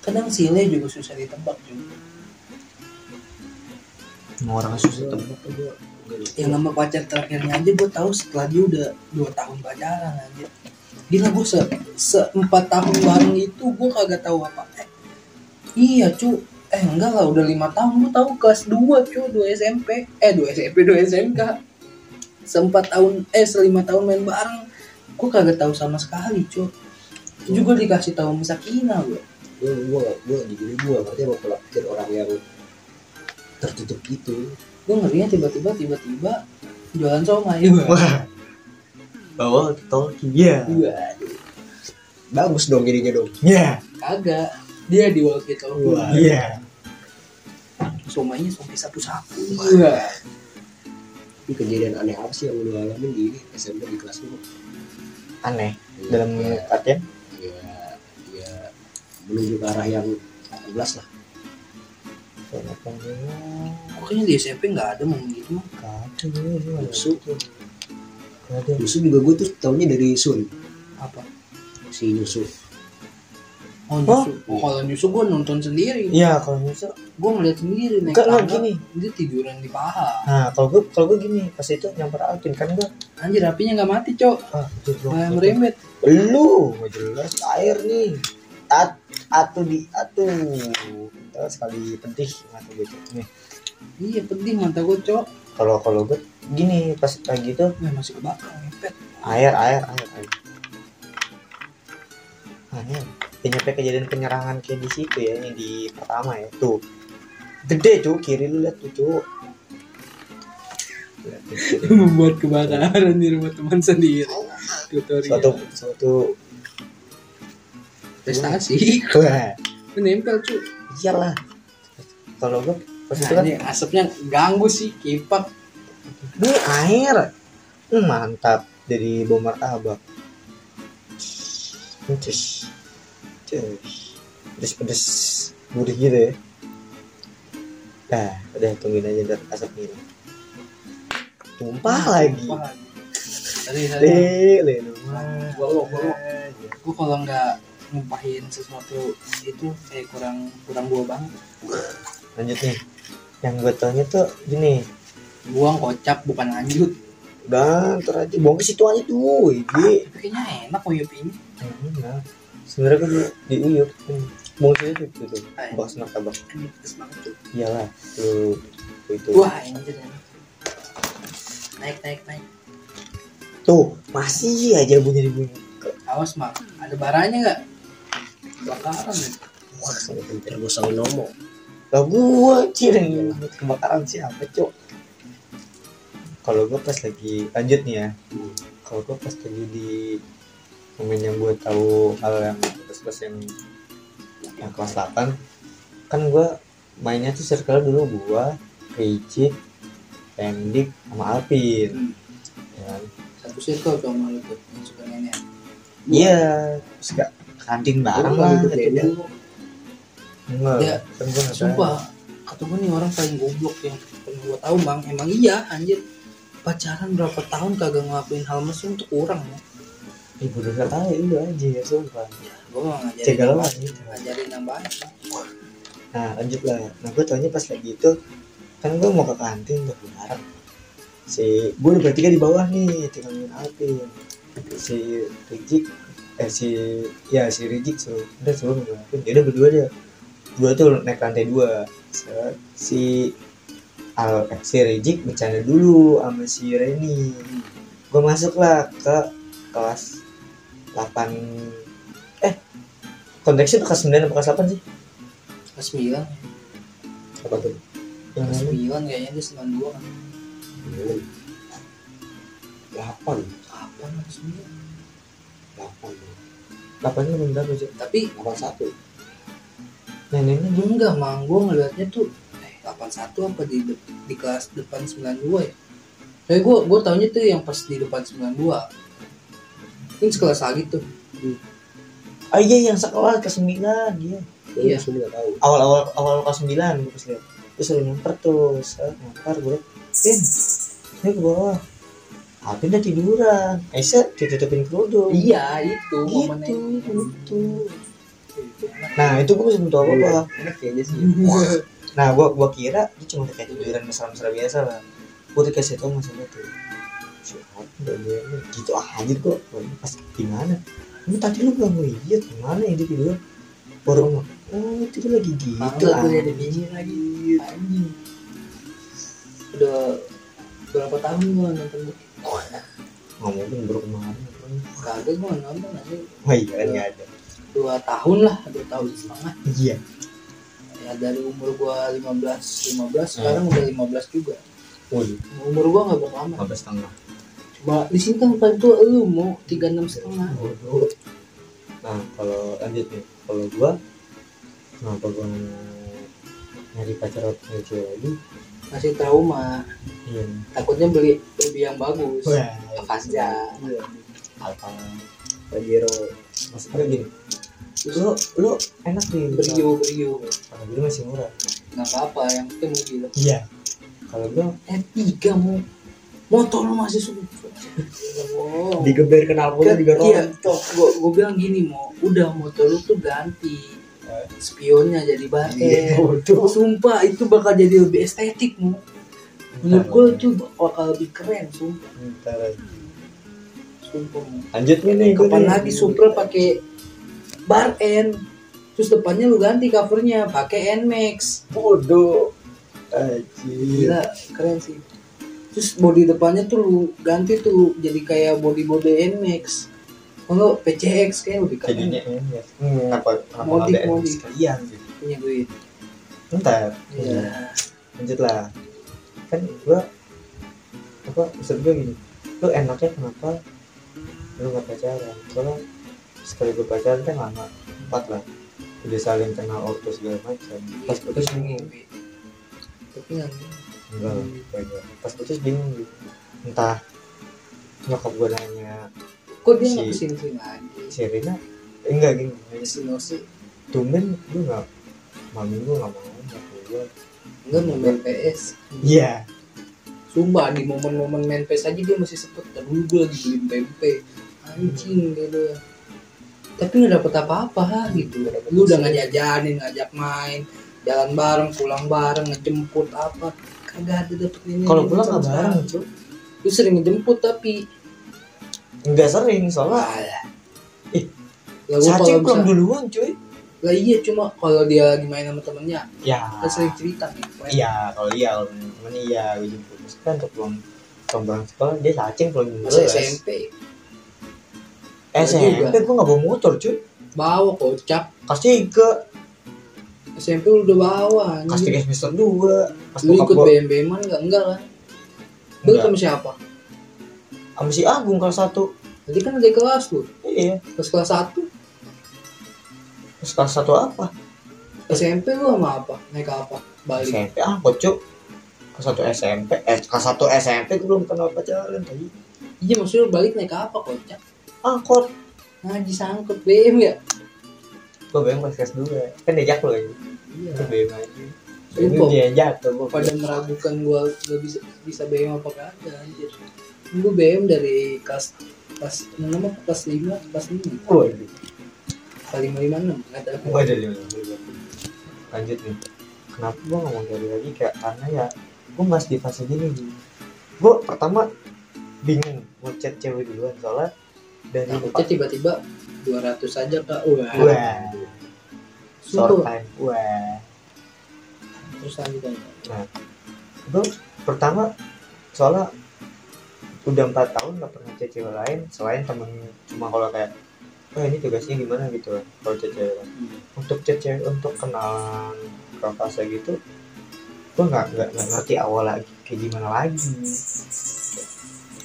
Speaker 2: Kadang sile juga susah ditebak juga.
Speaker 1: Mau orang susah tebak
Speaker 3: gue
Speaker 2: yang nama pacar terakhirnya aja gue tahu setelah dia udah dua tahun pacaran aja. Gila gue se seempat tahun bareng itu gue kagak tahu apa. Eh, iya cu eh enggak lah udah lima tahun. Gue tahu kelas 2 cu dua SMP eh dua SMP dua SMK seempat tahun eh selima tahun main bareng. Gue kagak tahu sama sekali cu itu juga dikasih tahu sama Sakina gue
Speaker 3: gue gue gue jujur gue ngerti sama pola pikir orang yang tertutup gitu.
Speaker 2: Gue ngerinya tiba-tiba tiba-tiba jualan somai gue
Speaker 1: wah. Bawa talkie ya
Speaker 3: bagus dong jadinya dong.
Speaker 1: Ya
Speaker 2: kagak. Dia di walkie talkie
Speaker 1: iya
Speaker 2: somainya somai sapu-sapu. Iya.
Speaker 3: Ini kejadian aneh apa sih yang lu alamin di ini SMP di kelas lu?
Speaker 1: Aneh.
Speaker 3: Ya,
Speaker 1: dalam
Speaker 3: ya,
Speaker 1: artian?
Speaker 3: Ya, ya menuju ke arah yang 18 lah.
Speaker 2: Pokoknya di SMP nggak ada momen gitu mah.
Speaker 3: Yusuf Yusuf juga gue tuh taunya dari Sun.
Speaker 2: Apa?
Speaker 3: si Yusuf
Speaker 2: Oh, Nyusu. Oh, kalau Nyusu gue nonton sendiri.
Speaker 1: iya kalau nyusul
Speaker 2: Gue ngeliat sendiri naik
Speaker 1: enggak
Speaker 2: tangga.
Speaker 1: gini
Speaker 2: Dia tiduran di paha.
Speaker 1: nah kalau gue kalau gue gini pas itu nyamper Alvin kan gue
Speaker 2: Anjir apinya nggak mati, Cok.
Speaker 1: ah
Speaker 2: Kayak merembet.
Speaker 1: lu jelas air nih at atu di atu Terus sekali pedih mata gue Cok. nih
Speaker 2: Iya, pedih mata gue, Cok.
Speaker 1: kalau kalau gue gini pas kayak gitu
Speaker 2: Wah, masih kebakar, ngepet.
Speaker 1: air air air air aneh nyampe kejadian penyerangan kayak di situ ya yang di pertama ya tuh gede cu kiri lu lihat tuh tuh. (laughs)
Speaker 2: Membuat kebakaran di rumah teman sendiri. Tutorial.
Speaker 1: suatu suatu
Speaker 2: prestasi. Menempel, Cuk.
Speaker 1: iyalah kalau gue pas itu
Speaker 2: Nah,
Speaker 1: kan
Speaker 2: asapnya ganggu sih, kipak.
Speaker 1: ini air Hmm, mantap dari bom martabak Cus. Pedes-pedes gurih gitu ya. Nah, udah tungguin aja ntar asap ini. Tumpah lagi.
Speaker 2: Tumpah lagi. Tadi tadi gua gua kalau nggak ngumpahin sesuatu itu kayak kurang kurang gua banget.
Speaker 1: Lanjut nih. Yang gue taunya tuh gini.
Speaker 2: Buang kocap bukan lanjut.
Speaker 1: Udah, ntar aja buang ke situ aja tuh. Ini.
Speaker 2: Tapi kayaknya enak uyup ini.
Speaker 1: Enggak. Sebenarnya kan di, ke situ tuh. tuh. Martabak.
Speaker 2: Ini pedes banget tuh.
Speaker 1: Iyalah. Tuh. Itu.
Speaker 2: Wah enak. Naik naik naik.
Speaker 1: Tuh, masih aja bunyi bunyi.
Speaker 2: Awas mak. Ada baranya nggak? Bakaran nih.
Speaker 1: Wah, sangat pintar.
Speaker 3: Terus sama nomo.
Speaker 1: Lah gua ciring kebakaran siapa, Cok? Kalau gua pas lagi lanjut nih ya. Kalau gua pas lagi di momen yang gua tahu hal yang pas-pas yang yang kelas 8 kan gua mainnya tuh circle dulu gua, Ricik, Pendik, sama Alvin.
Speaker 2: Hmm.
Speaker 1: Ya kan?
Speaker 2: Satu circle tuh sama lu tuh yang suka nenek.
Speaker 1: Iya, gak kantin bareng lah.
Speaker 3: Ikut
Speaker 1: gitu.
Speaker 3: Deden.
Speaker 1: Enggak,
Speaker 2: Ya,
Speaker 1: kan.
Speaker 2: Sumpah, kata gue nih orang paling goblok yang gue tahu bang. Emang iya anjir. Pacaran berapa tahun kagak ngelakuin hal mesum untuk orang ya.
Speaker 1: Ibu udah gak tahu itu aja ya, sumpah.
Speaker 2: Gue mah ngajarin ngajarin yang banyak.
Speaker 1: Nah lanjut lah. Nah gue taunya pas lagi itu kan gue mau ke kantin tuh bareng. Si gue udah bertiga di bawah nih tinggal Alvin. Si Rijik eh si ya si Rijik suruh udah suruh ngin Alvin. Ya udah berdua aja. Dua tuh naik lantai dua. Si Al eh, si Rijik bercanda dulu sama si Reni. Gue masuk lah ke kelas 8 eh konteksnya tuh kelas 9 atau kelas 8 sih?
Speaker 2: Kelas 9,
Speaker 1: apa tuh yang
Speaker 2: kelas
Speaker 1: lain
Speaker 2: 9 kayaknya dia 92 kan.
Speaker 3: Delapan.
Speaker 2: Kapan kelas 9?
Speaker 3: Delapan.
Speaker 1: delapan itu berapa sih
Speaker 2: Tapi
Speaker 3: Delapan satu.
Speaker 1: neneknya dia
Speaker 2: enggak mang, gue ngeliatnya tuh eh 81 apa di di kelas depan 92 ya. Tapi gue gue taunya tuh yang pas di depan 92. Ini sekelas lagi tuh.
Speaker 1: ah iya yang sekelas ke sembilan dia
Speaker 2: Iya.
Speaker 3: Iya. Nggak tahu.
Speaker 1: awal awal awal kelas sembilan gue pas lihat terus suruh nyamper tuh set nyamper gue pin ini ke bawah Alvin udah tiduran Aisyah ditutupin kerudung
Speaker 2: Iya itu
Speaker 1: gitu
Speaker 2: momennya.
Speaker 1: gitu nah itu gue belum tahu apa apa
Speaker 3: Enak kayaknya sih.
Speaker 1: nah gue gua kira dia cuma kayak tiduran mesra-mesra biasa lah gue dikasih tau masalah tuh gitu aja kok ini pas gimana ini tadi lu gak ngeliat gimana ya dia tidur baru ngomong oh itu lagi gitu
Speaker 2: Mangga tuh
Speaker 1: ah.
Speaker 2: ada lagi anjing. Udah berapa tahun gua nonton
Speaker 1: ngomongin baru kemarin
Speaker 2: Kagak gua nonton aja
Speaker 1: oh iya kan nggak ada
Speaker 2: dua tahun lah, dua tahun setengah.
Speaker 1: iya
Speaker 2: Ya dari umur gua 15 15 sekarang udah 15 juga.
Speaker 1: Waduh,
Speaker 2: Umur gua nggak berlama.
Speaker 1: habis setengah
Speaker 2: Cuma di sini kan paling tua lu mau 36 setengah.
Speaker 1: nah kalau lanjut nih kalau gua kenapa gua nyari pacar atau cewek lagi
Speaker 2: Masih trauma.
Speaker 1: iya
Speaker 2: Takutnya beli beli yang bagus.
Speaker 1: wah
Speaker 2: Avanza.
Speaker 1: alpha
Speaker 3: Pajero.
Speaker 1: maksudnya gini lu lu enak nih
Speaker 2: Brio brio.
Speaker 1: kalau gue masih murah
Speaker 2: Nggak apa-apa yang penting mobil.
Speaker 1: iya kalau gue
Speaker 2: R3 mau motor lu masih super. Wow.
Speaker 3: Digeber knalpotnya juga
Speaker 2: Iya,
Speaker 3: rontok.
Speaker 2: gue gue bilang gini mau udah motor lu tuh ganti spionnya jadi
Speaker 3: Iya,
Speaker 2: bareng.
Speaker 3: bodoh.
Speaker 2: Sumpah itu bakal jadi lebih estetik mu. Menurut gue itu bakal lebih keren sumpah.
Speaker 1: Ntar aja.
Speaker 2: Sumpah mu.
Speaker 1: lanjut nih
Speaker 2: Kapan
Speaker 1: nih.
Speaker 2: lagi Supra pakai bar N terus depannya lu ganti covernya pakai Nmax
Speaker 1: bodoh Anjir.
Speaker 2: gila keren sih terus bodi depannya tuh lu ganti tuh jadi kayak body body Nmax kalau PCX kayak lebih keren.
Speaker 1: Jadinya ini ya hmm, kenapa kenapa
Speaker 2: Modik,
Speaker 1: ada sekalian gitu
Speaker 2: punya duit
Speaker 1: ntar
Speaker 2: Iya.
Speaker 1: lanjut lah kan gua apa maksud gua gini. Lu enaknya kenapa lu nggak pacaran? Soalnya sekali gue pacaran kan lama. Empat lah. Udah saling kenal auto segala macam. Pas putus bingung
Speaker 2: tapi nggak
Speaker 1: enggak lah pas putus bingung gitu. Entah nyokap gue nanya
Speaker 2: kok dia nggak
Speaker 1: Si-
Speaker 2: ke sini sini lagi
Speaker 1: si Rina? Enggak gini.
Speaker 2: Destinasi
Speaker 1: tumben lu nggak malam minggu nggak mau nggak keluar
Speaker 2: enggak mau main PS
Speaker 1: iya.
Speaker 2: Sumpah di momen-momen main PS aja dia masih sempet. Dan dulu gue lagi beli PMP Anjing gitu Tapi gak dapet apa-apa gitu. Lu udah ngajajanin, ngajak main. Jalan bareng, pulang bareng, ngejemput apa Kagak ada dapet ini
Speaker 1: kalau pulang nggak bareng cuy
Speaker 2: Lu sering ngejemput tapi
Speaker 1: nggak sering soalnya
Speaker 2: Alah
Speaker 1: Ih,
Speaker 2: Ya gua
Speaker 1: cacing
Speaker 2: kalau
Speaker 1: pulang
Speaker 2: bisa
Speaker 1: duluan cuy.
Speaker 2: Lah iya cuma kalau dia lagi main sama temennya
Speaker 1: ya.
Speaker 2: Kan sering cerita nih
Speaker 1: iya kalau iya kalau temen iya gue jemput. Maksudnya untuk pulang pulang bareng sekolah dia cacing pulang dulu
Speaker 2: Masa SMP
Speaker 1: SMP gue nggak bawa motor cuy.
Speaker 2: Bawa kocak.
Speaker 1: Kelas tiga
Speaker 2: SMP lu udah bawa
Speaker 1: kelas
Speaker 2: anjing
Speaker 1: tiga semester dua
Speaker 2: Lu ikut
Speaker 1: gua-
Speaker 2: BM BM enggak? Enggak kan? Lu sama siapa?
Speaker 1: sama si Agung kelas satu
Speaker 2: Tadi kan ada kelas lu.
Speaker 1: iya
Speaker 2: Pas kelas 1
Speaker 1: terus kelas satu apa
Speaker 2: SMP lu sama apa? Naik apa? Balik.
Speaker 1: SMP angkot cuk kelas satu SMP eh kelas satu SMP gue belum kenal pacaran tadi
Speaker 2: Iya maksudnya lu balik naik apa kocak?
Speaker 1: angkot
Speaker 2: Ngaji sangkut BM ya?
Speaker 1: Gue bayang pas kelas dua kan diajak lo lagi
Speaker 2: Iya.
Speaker 1: itu BM aja
Speaker 2: Lu
Speaker 1: itu
Speaker 2: kok
Speaker 1: dia jatuh gue
Speaker 2: pada meragukan gua gak bisa bisa BM apa kagak anjir. Gua BM dari kelas kelas 6 apa kelas 5 kelas 5
Speaker 1: waduh
Speaker 2: kali 5 56 enggak ada.
Speaker 1: gue ada lima lanjut nih kenapa gue ngomong dari lagi kayak karena ya gue masih di fase gini gue pertama bingung mau chat cewek duluan soalnya dari
Speaker 2: Takutnya tiba-tiba 200 aja kak. Wah.
Speaker 1: wah short
Speaker 2: Sumpah.
Speaker 1: time wah
Speaker 2: Terus lanjut aja.
Speaker 1: gue pertama soalnya udah empat tahun gak pernah cewek lain selain temen cuma kalau kayak oh ini tugasnya gimana gitu kalau cewek lain. untuk cewek untuk kenalan ke fase gitu gue nggak nggak ngerti awal lagi kayak gimana lagi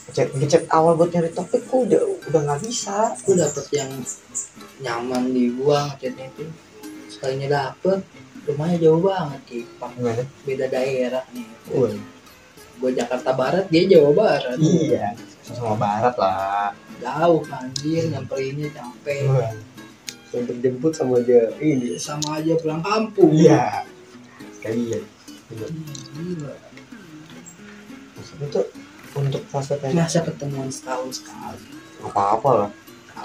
Speaker 1: chat ngechat awal buat nyari topik kok udah udah nggak bisa
Speaker 2: Gua dapet yang nyaman di gua ngechatnya itu. Sekalinya dapet rumahnya jauh banget Kipang
Speaker 1: gimana
Speaker 2: beda daerah nih.
Speaker 1: Wah,
Speaker 2: gue Jakarta Barat dia Jawa Barat.
Speaker 1: Iya sama barat lah.
Speaker 2: Jauh anjir nyamperinnya capek.
Speaker 1: Wah,
Speaker 3: Untuk jemput sama aja ini.
Speaker 2: sama aja pulang kampung.
Speaker 1: Iya. Sekalian.
Speaker 2: Hmm, gila.
Speaker 1: Maksudnya tuh untuk fase kayak
Speaker 2: masa ketemuan setahun sekali.
Speaker 1: Apa apa lah.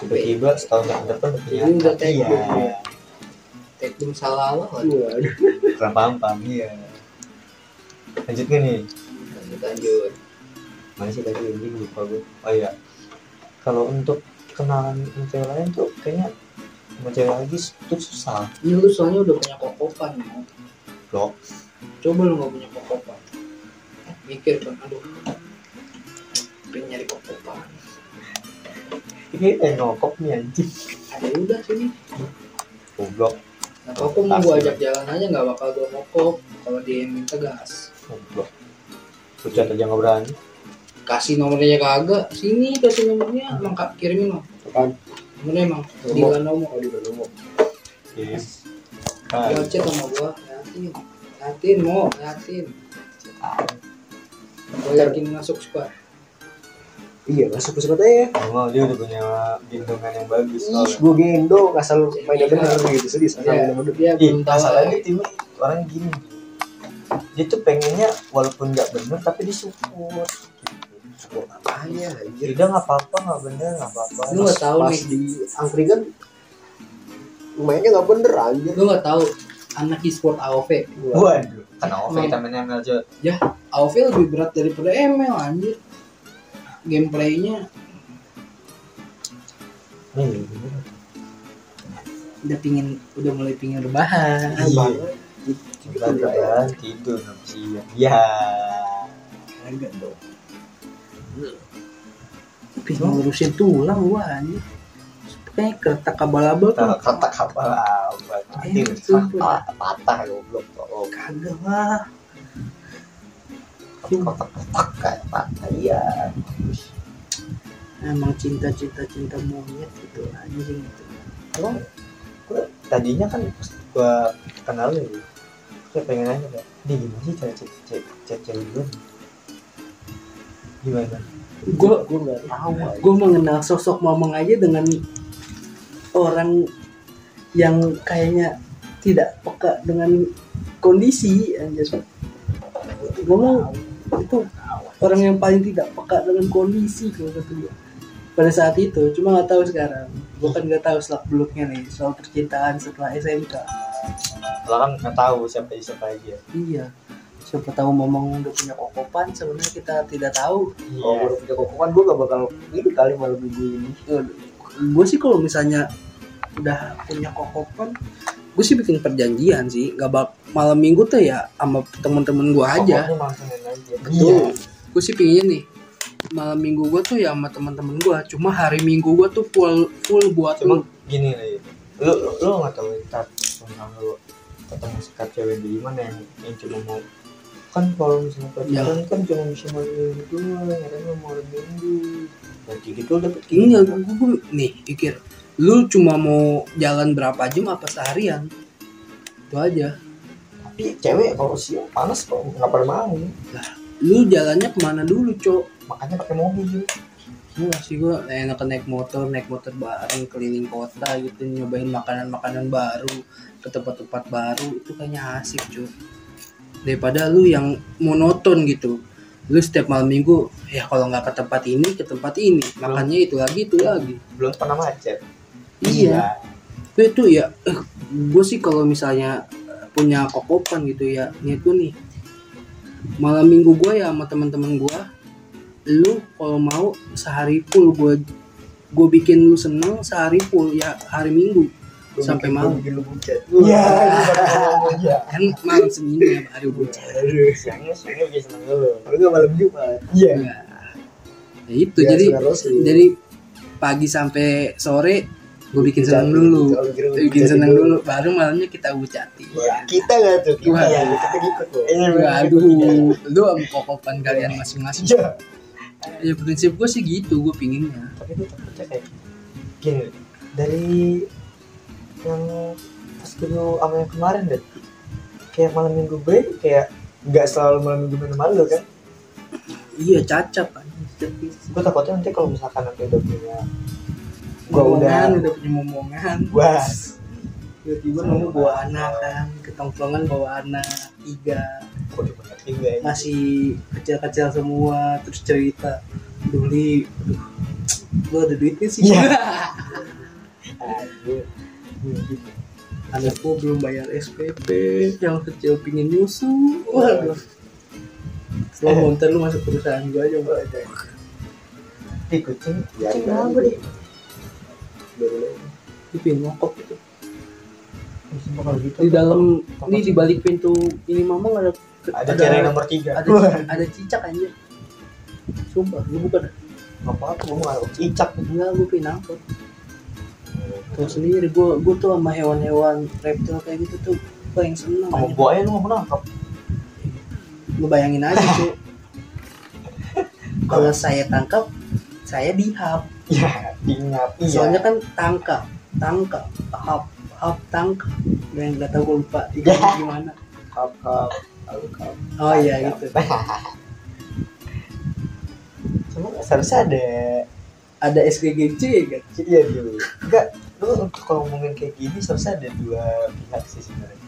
Speaker 1: Tiba-tiba setahun yang depan udah punya iya.
Speaker 2: ya. Tekdum salah lah
Speaker 3: Waduh.
Speaker 1: kurang paham paham iya. Lanjut gak nih.
Speaker 2: Lanjut lanjut.
Speaker 1: Mana sih tadi? Ini lupa gue oh iya. Kalau untuk kenalan sama cewek lain tuh kayaknya sama cewek lagi tuh susah.
Speaker 2: Ini lu soalnya udah punya kokopan ya.
Speaker 1: Blok
Speaker 2: coba lu gak punya kokopan. Mikir kan aduh. Pengen nyari kokopan.
Speaker 1: Ini eh ngokok nih anjing.
Speaker 2: Ada udah sini.
Speaker 1: Goblok
Speaker 2: nah koko mau gue ajak jalan aja nggak bakal gue kokok kalau dia yang minta gas.
Speaker 1: Goblok Pucat aja nggak berani.
Speaker 2: Kasih nomornya kagak. Sini kasih nomornya. Emang kak kirimin mah
Speaker 3: Apaan?
Speaker 2: nomornya emang. Di
Speaker 3: Nomor.
Speaker 2: nomor.
Speaker 3: Oh, di nomor.
Speaker 1: yes.
Speaker 2: Dia
Speaker 1: kan
Speaker 2: chat sama gua. Yakin. Yakin mau yakin. Gua yakin masuk squad
Speaker 3: Iya, masuk ke aja ya.
Speaker 1: Emang dia udah punya gendongan yang bagus
Speaker 3: Ih, gue gendong asal mainnya bener gitu, serius asal mainnya bener.
Speaker 2: dia
Speaker 1: Ih,
Speaker 2: belum tahu
Speaker 1: masalahnya timnya orang gini. Dia tuh pengennya walaupun nggak bener tapi disupport
Speaker 3: Support. Apanya anjir.
Speaker 1: jadi nggak apa-apa nggak bener nggak apa-apa.
Speaker 2: Lu nggak tahu nih
Speaker 3: di angkringan mainnya nggak bener anjir.
Speaker 2: lu nggak tahu anak e-sport AOV
Speaker 1: waduh karena OV
Speaker 2: Emang.
Speaker 1: kita main ML aja
Speaker 2: AOV lebih berat daripada ML anjir gameplaynya?
Speaker 1: Nih
Speaker 2: udah pingin udah mulai pingin rebahan.
Speaker 1: Iya. Rebahan, tidur nanti siang ya
Speaker 3: Agak dong.
Speaker 2: pingin ngurusin tulang gua anjir kayak kereta kabal-abal tuh.
Speaker 1: Nanti
Speaker 2: Eh, sumpah.
Speaker 1: patah goblok. Tolong
Speaker 2: kagak lah
Speaker 1: kotak kotak kayak patah iya
Speaker 2: emang cinta cinta monyet gitu anjing itu
Speaker 1: Emang gue tadinya kan pas gue kenal lu ya, gue pengen nanya kayak, dia gimana sih cara chat chat chat cewek gue? Gimana?
Speaker 2: gua
Speaker 3: Gue nggak tahu.
Speaker 2: gue mengenal sosok mamang aja dengan orang yang kayaknya tidak peka dengan kondisi anjir gue mau itu orang yang paling tidak peka dengan kondisi kalau kata gue pada saat itu cuma nggak tahu sekarang. Gue kan nggak tahu selak beluknya nih soal percintaan setelah SMK
Speaker 1: Lo kan nggak tahu siapa siapa aja.
Speaker 2: iya. Siapa tahu momong udah punya kokopan sebenarnya kita tidak tahu.
Speaker 3: Kalau gue udah punya kokokan gue gak bakal ini kali malam minggu ini.
Speaker 2: Gue sih kalau misalnya udah punya kokopan gue sih bikin perjanjian sih. Nggak bak malam minggu tuh ya sama temen-temen gue aja. betul gue sih pingin nih malam minggu gue tuh ya sama temen-temen gue cuma hari minggu gue tuh full full buat
Speaker 1: Cuma
Speaker 2: lu.
Speaker 1: gini nih. Lu lu, lu nggak tahu ntar tentang lu ketemu sekat cewek di mana yang yang cuma mau kan kalau misalnya pacaran kan cuma bisa malam minggu doang, kadang malam minggu. Berarti gitu dapet
Speaker 2: ini gue gue nih pikir lu cuma mau jalan berapa jam apa seharian itu aja
Speaker 1: Tapi cewek kalau siang panas kok nggak pada mau.
Speaker 2: lu jalannya ke mana dulu cok
Speaker 1: Makanya pakai mobil.
Speaker 2: Enggak sih gue enak naik motor, naik motor bareng keliling kota gitu, nyobain makanan-makanan baru ke tempat-tempat baru itu kayaknya asik cuy. Daripada lu yang monoton gitu. Lu setiap malam minggu ya kalau nggak ke tempat ini ke tempat ini, makannya itu lagi itu lagi.
Speaker 1: Belum pernah macet.
Speaker 2: Iya. Tapi itu ya gue sih kalau misalnya eh, punya kokopan gitu ya, niat gue nih malam minggu gue ya sama teman-teman gue lu kalau mau sehari full gue gue bikin lu seneng sehari full ya hari minggu sampai malam
Speaker 3: bikin lu bucat
Speaker 1: Iya, iya.
Speaker 2: kan malam senin ya baru bocah
Speaker 1: Siangnya siangnya bikin seneng dulu.
Speaker 3: kalau nggak malam jumat
Speaker 1: Iya.
Speaker 2: ya, ya itu
Speaker 3: Ya,
Speaker 2: jadi jadi pagi sampai sore gue bikin seneng dulu
Speaker 3: bikin
Speaker 2: seneng dulu baru malamnya kita bucati
Speaker 3: ya, kita nggak tuh kita
Speaker 2: Wah.
Speaker 3: kita ikut loh
Speaker 1: Iya,
Speaker 2: Aduh, lu sama kokopan kalian masing-masing.
Speaker 1: Iya.
Speaker 2: Ya prinsip gue sih gitu, gue pinginnya.
Speaker 1: Tapi itu kayak gini dari yang pas dulu sama yang kemarin deh kayak malam minggu gue kayak nggak selalu malam minggu minum malu kan
Speaker 2: Iya cacap kan.
Speaker 1: gue takutnya nanti kalau misalkan nanti udah punya gue udah
Speaker 2: udah punya momongan.
Speaker 1: wah
Speaker 2: Tiba-tiba nemu bawa anak kan, ketongkrongan bawa anak tiga,
Speaker 1: ya
Speaker 2: masih kecil-kecil semua, terus cerita, Duli, aduh, lu ada duitnya sih. (laughs) Aduh, anakku belum bayar SPP, yang kecil pingin nyusu, waduh. Lo ntar lu masuk perusahaan gua aja, Mbak.
Speaker 1: di kucing
Speaker 3: Ya, ya.
Speaker 1: Apa
Speaker 3: baru lagi.
Speaker 2: Itu yang
Speaker 1: gitu
Speaker 2: Di dalam, ini di balik pintu ini mamang ada
Speaker 1: ada cewek nomor tiga
Speaker 2: ada ada cicak aja. Sumpah, lu bukan
Speaker 1: nggak apa-apa gue mau cicak
Speaker 2: enggak gue nangkep. Tuh sendiri gue gue tuh sama hewan-hewan reptil kayak gitu tuh gue yang seneng
Speaker 1: sama
Speaker 2: aja.
Speaker 1: buaya lu mau nangkap
Speaker 2: Lu bayangin aja tuh. (laughs) Kalau saya tangkap, saya dihap.
Speaker 1: Ya diingat iya
Speaker 2: Soalnya kan tangkap, tangkap, hap, hap tangkap. Yang nggak tahu gue lupa itu
Speaker 1: Ya.
Speaker 2: gimana.
Speaker 3: lalu kap
Speaker 2: Oh iya gitu. (laughs)
Speaker 1: cuma seharusnya ada
Speaker 2: Ada SKGC kan?
Speaker 1: iya dulu enggak lu untuk kalau ngomongin kayak gini seharusnya ada dua pihak sih sebenarnya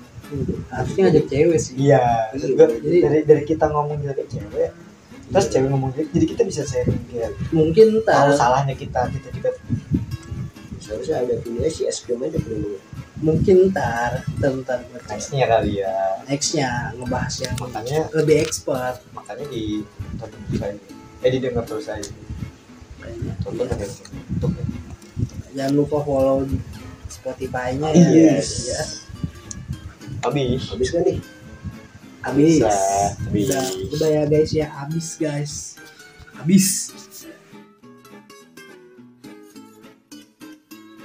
Speaker 2: Harusnya ada cewek sih.
Speaker 1: iya gua,
Speaker 2: Jadi-
Speaker 1: dari dari kita ngomong kayak cewek terus cewek ngomong gitu jadi kita bisa sharing kayak
Speaker 2: Mungkin
Speaker 1: tahu salahnya kita kita juga.
Speaker 3: Seharusnya ada punya si es krim aja punya
Speaker 2: mungkin ntar ntar ntar
Speaker 1: nextnya kali ya.
Speaker 2: Nextnya ngebahas yang
Speaker 1: makanya
Speaker 2: lebih expert.
Speaker 1: makanya di tonton terus aja eh didengar terus aja.
Speaker 2: Kayaknya.
Speaker 1: Tonton ada untuk
Speaker 2: jangan lupa follow di Spotify-nya ya
Speaker 1: Yes.
Speaker 2: ya.
Speaker 1: Habis.
Speaker 3: Habis kan nih
Speaker 2: habis.
Speaker 1: Bisa,
Speaker 2: udah, udah ya guys ya. Habis guys. Habis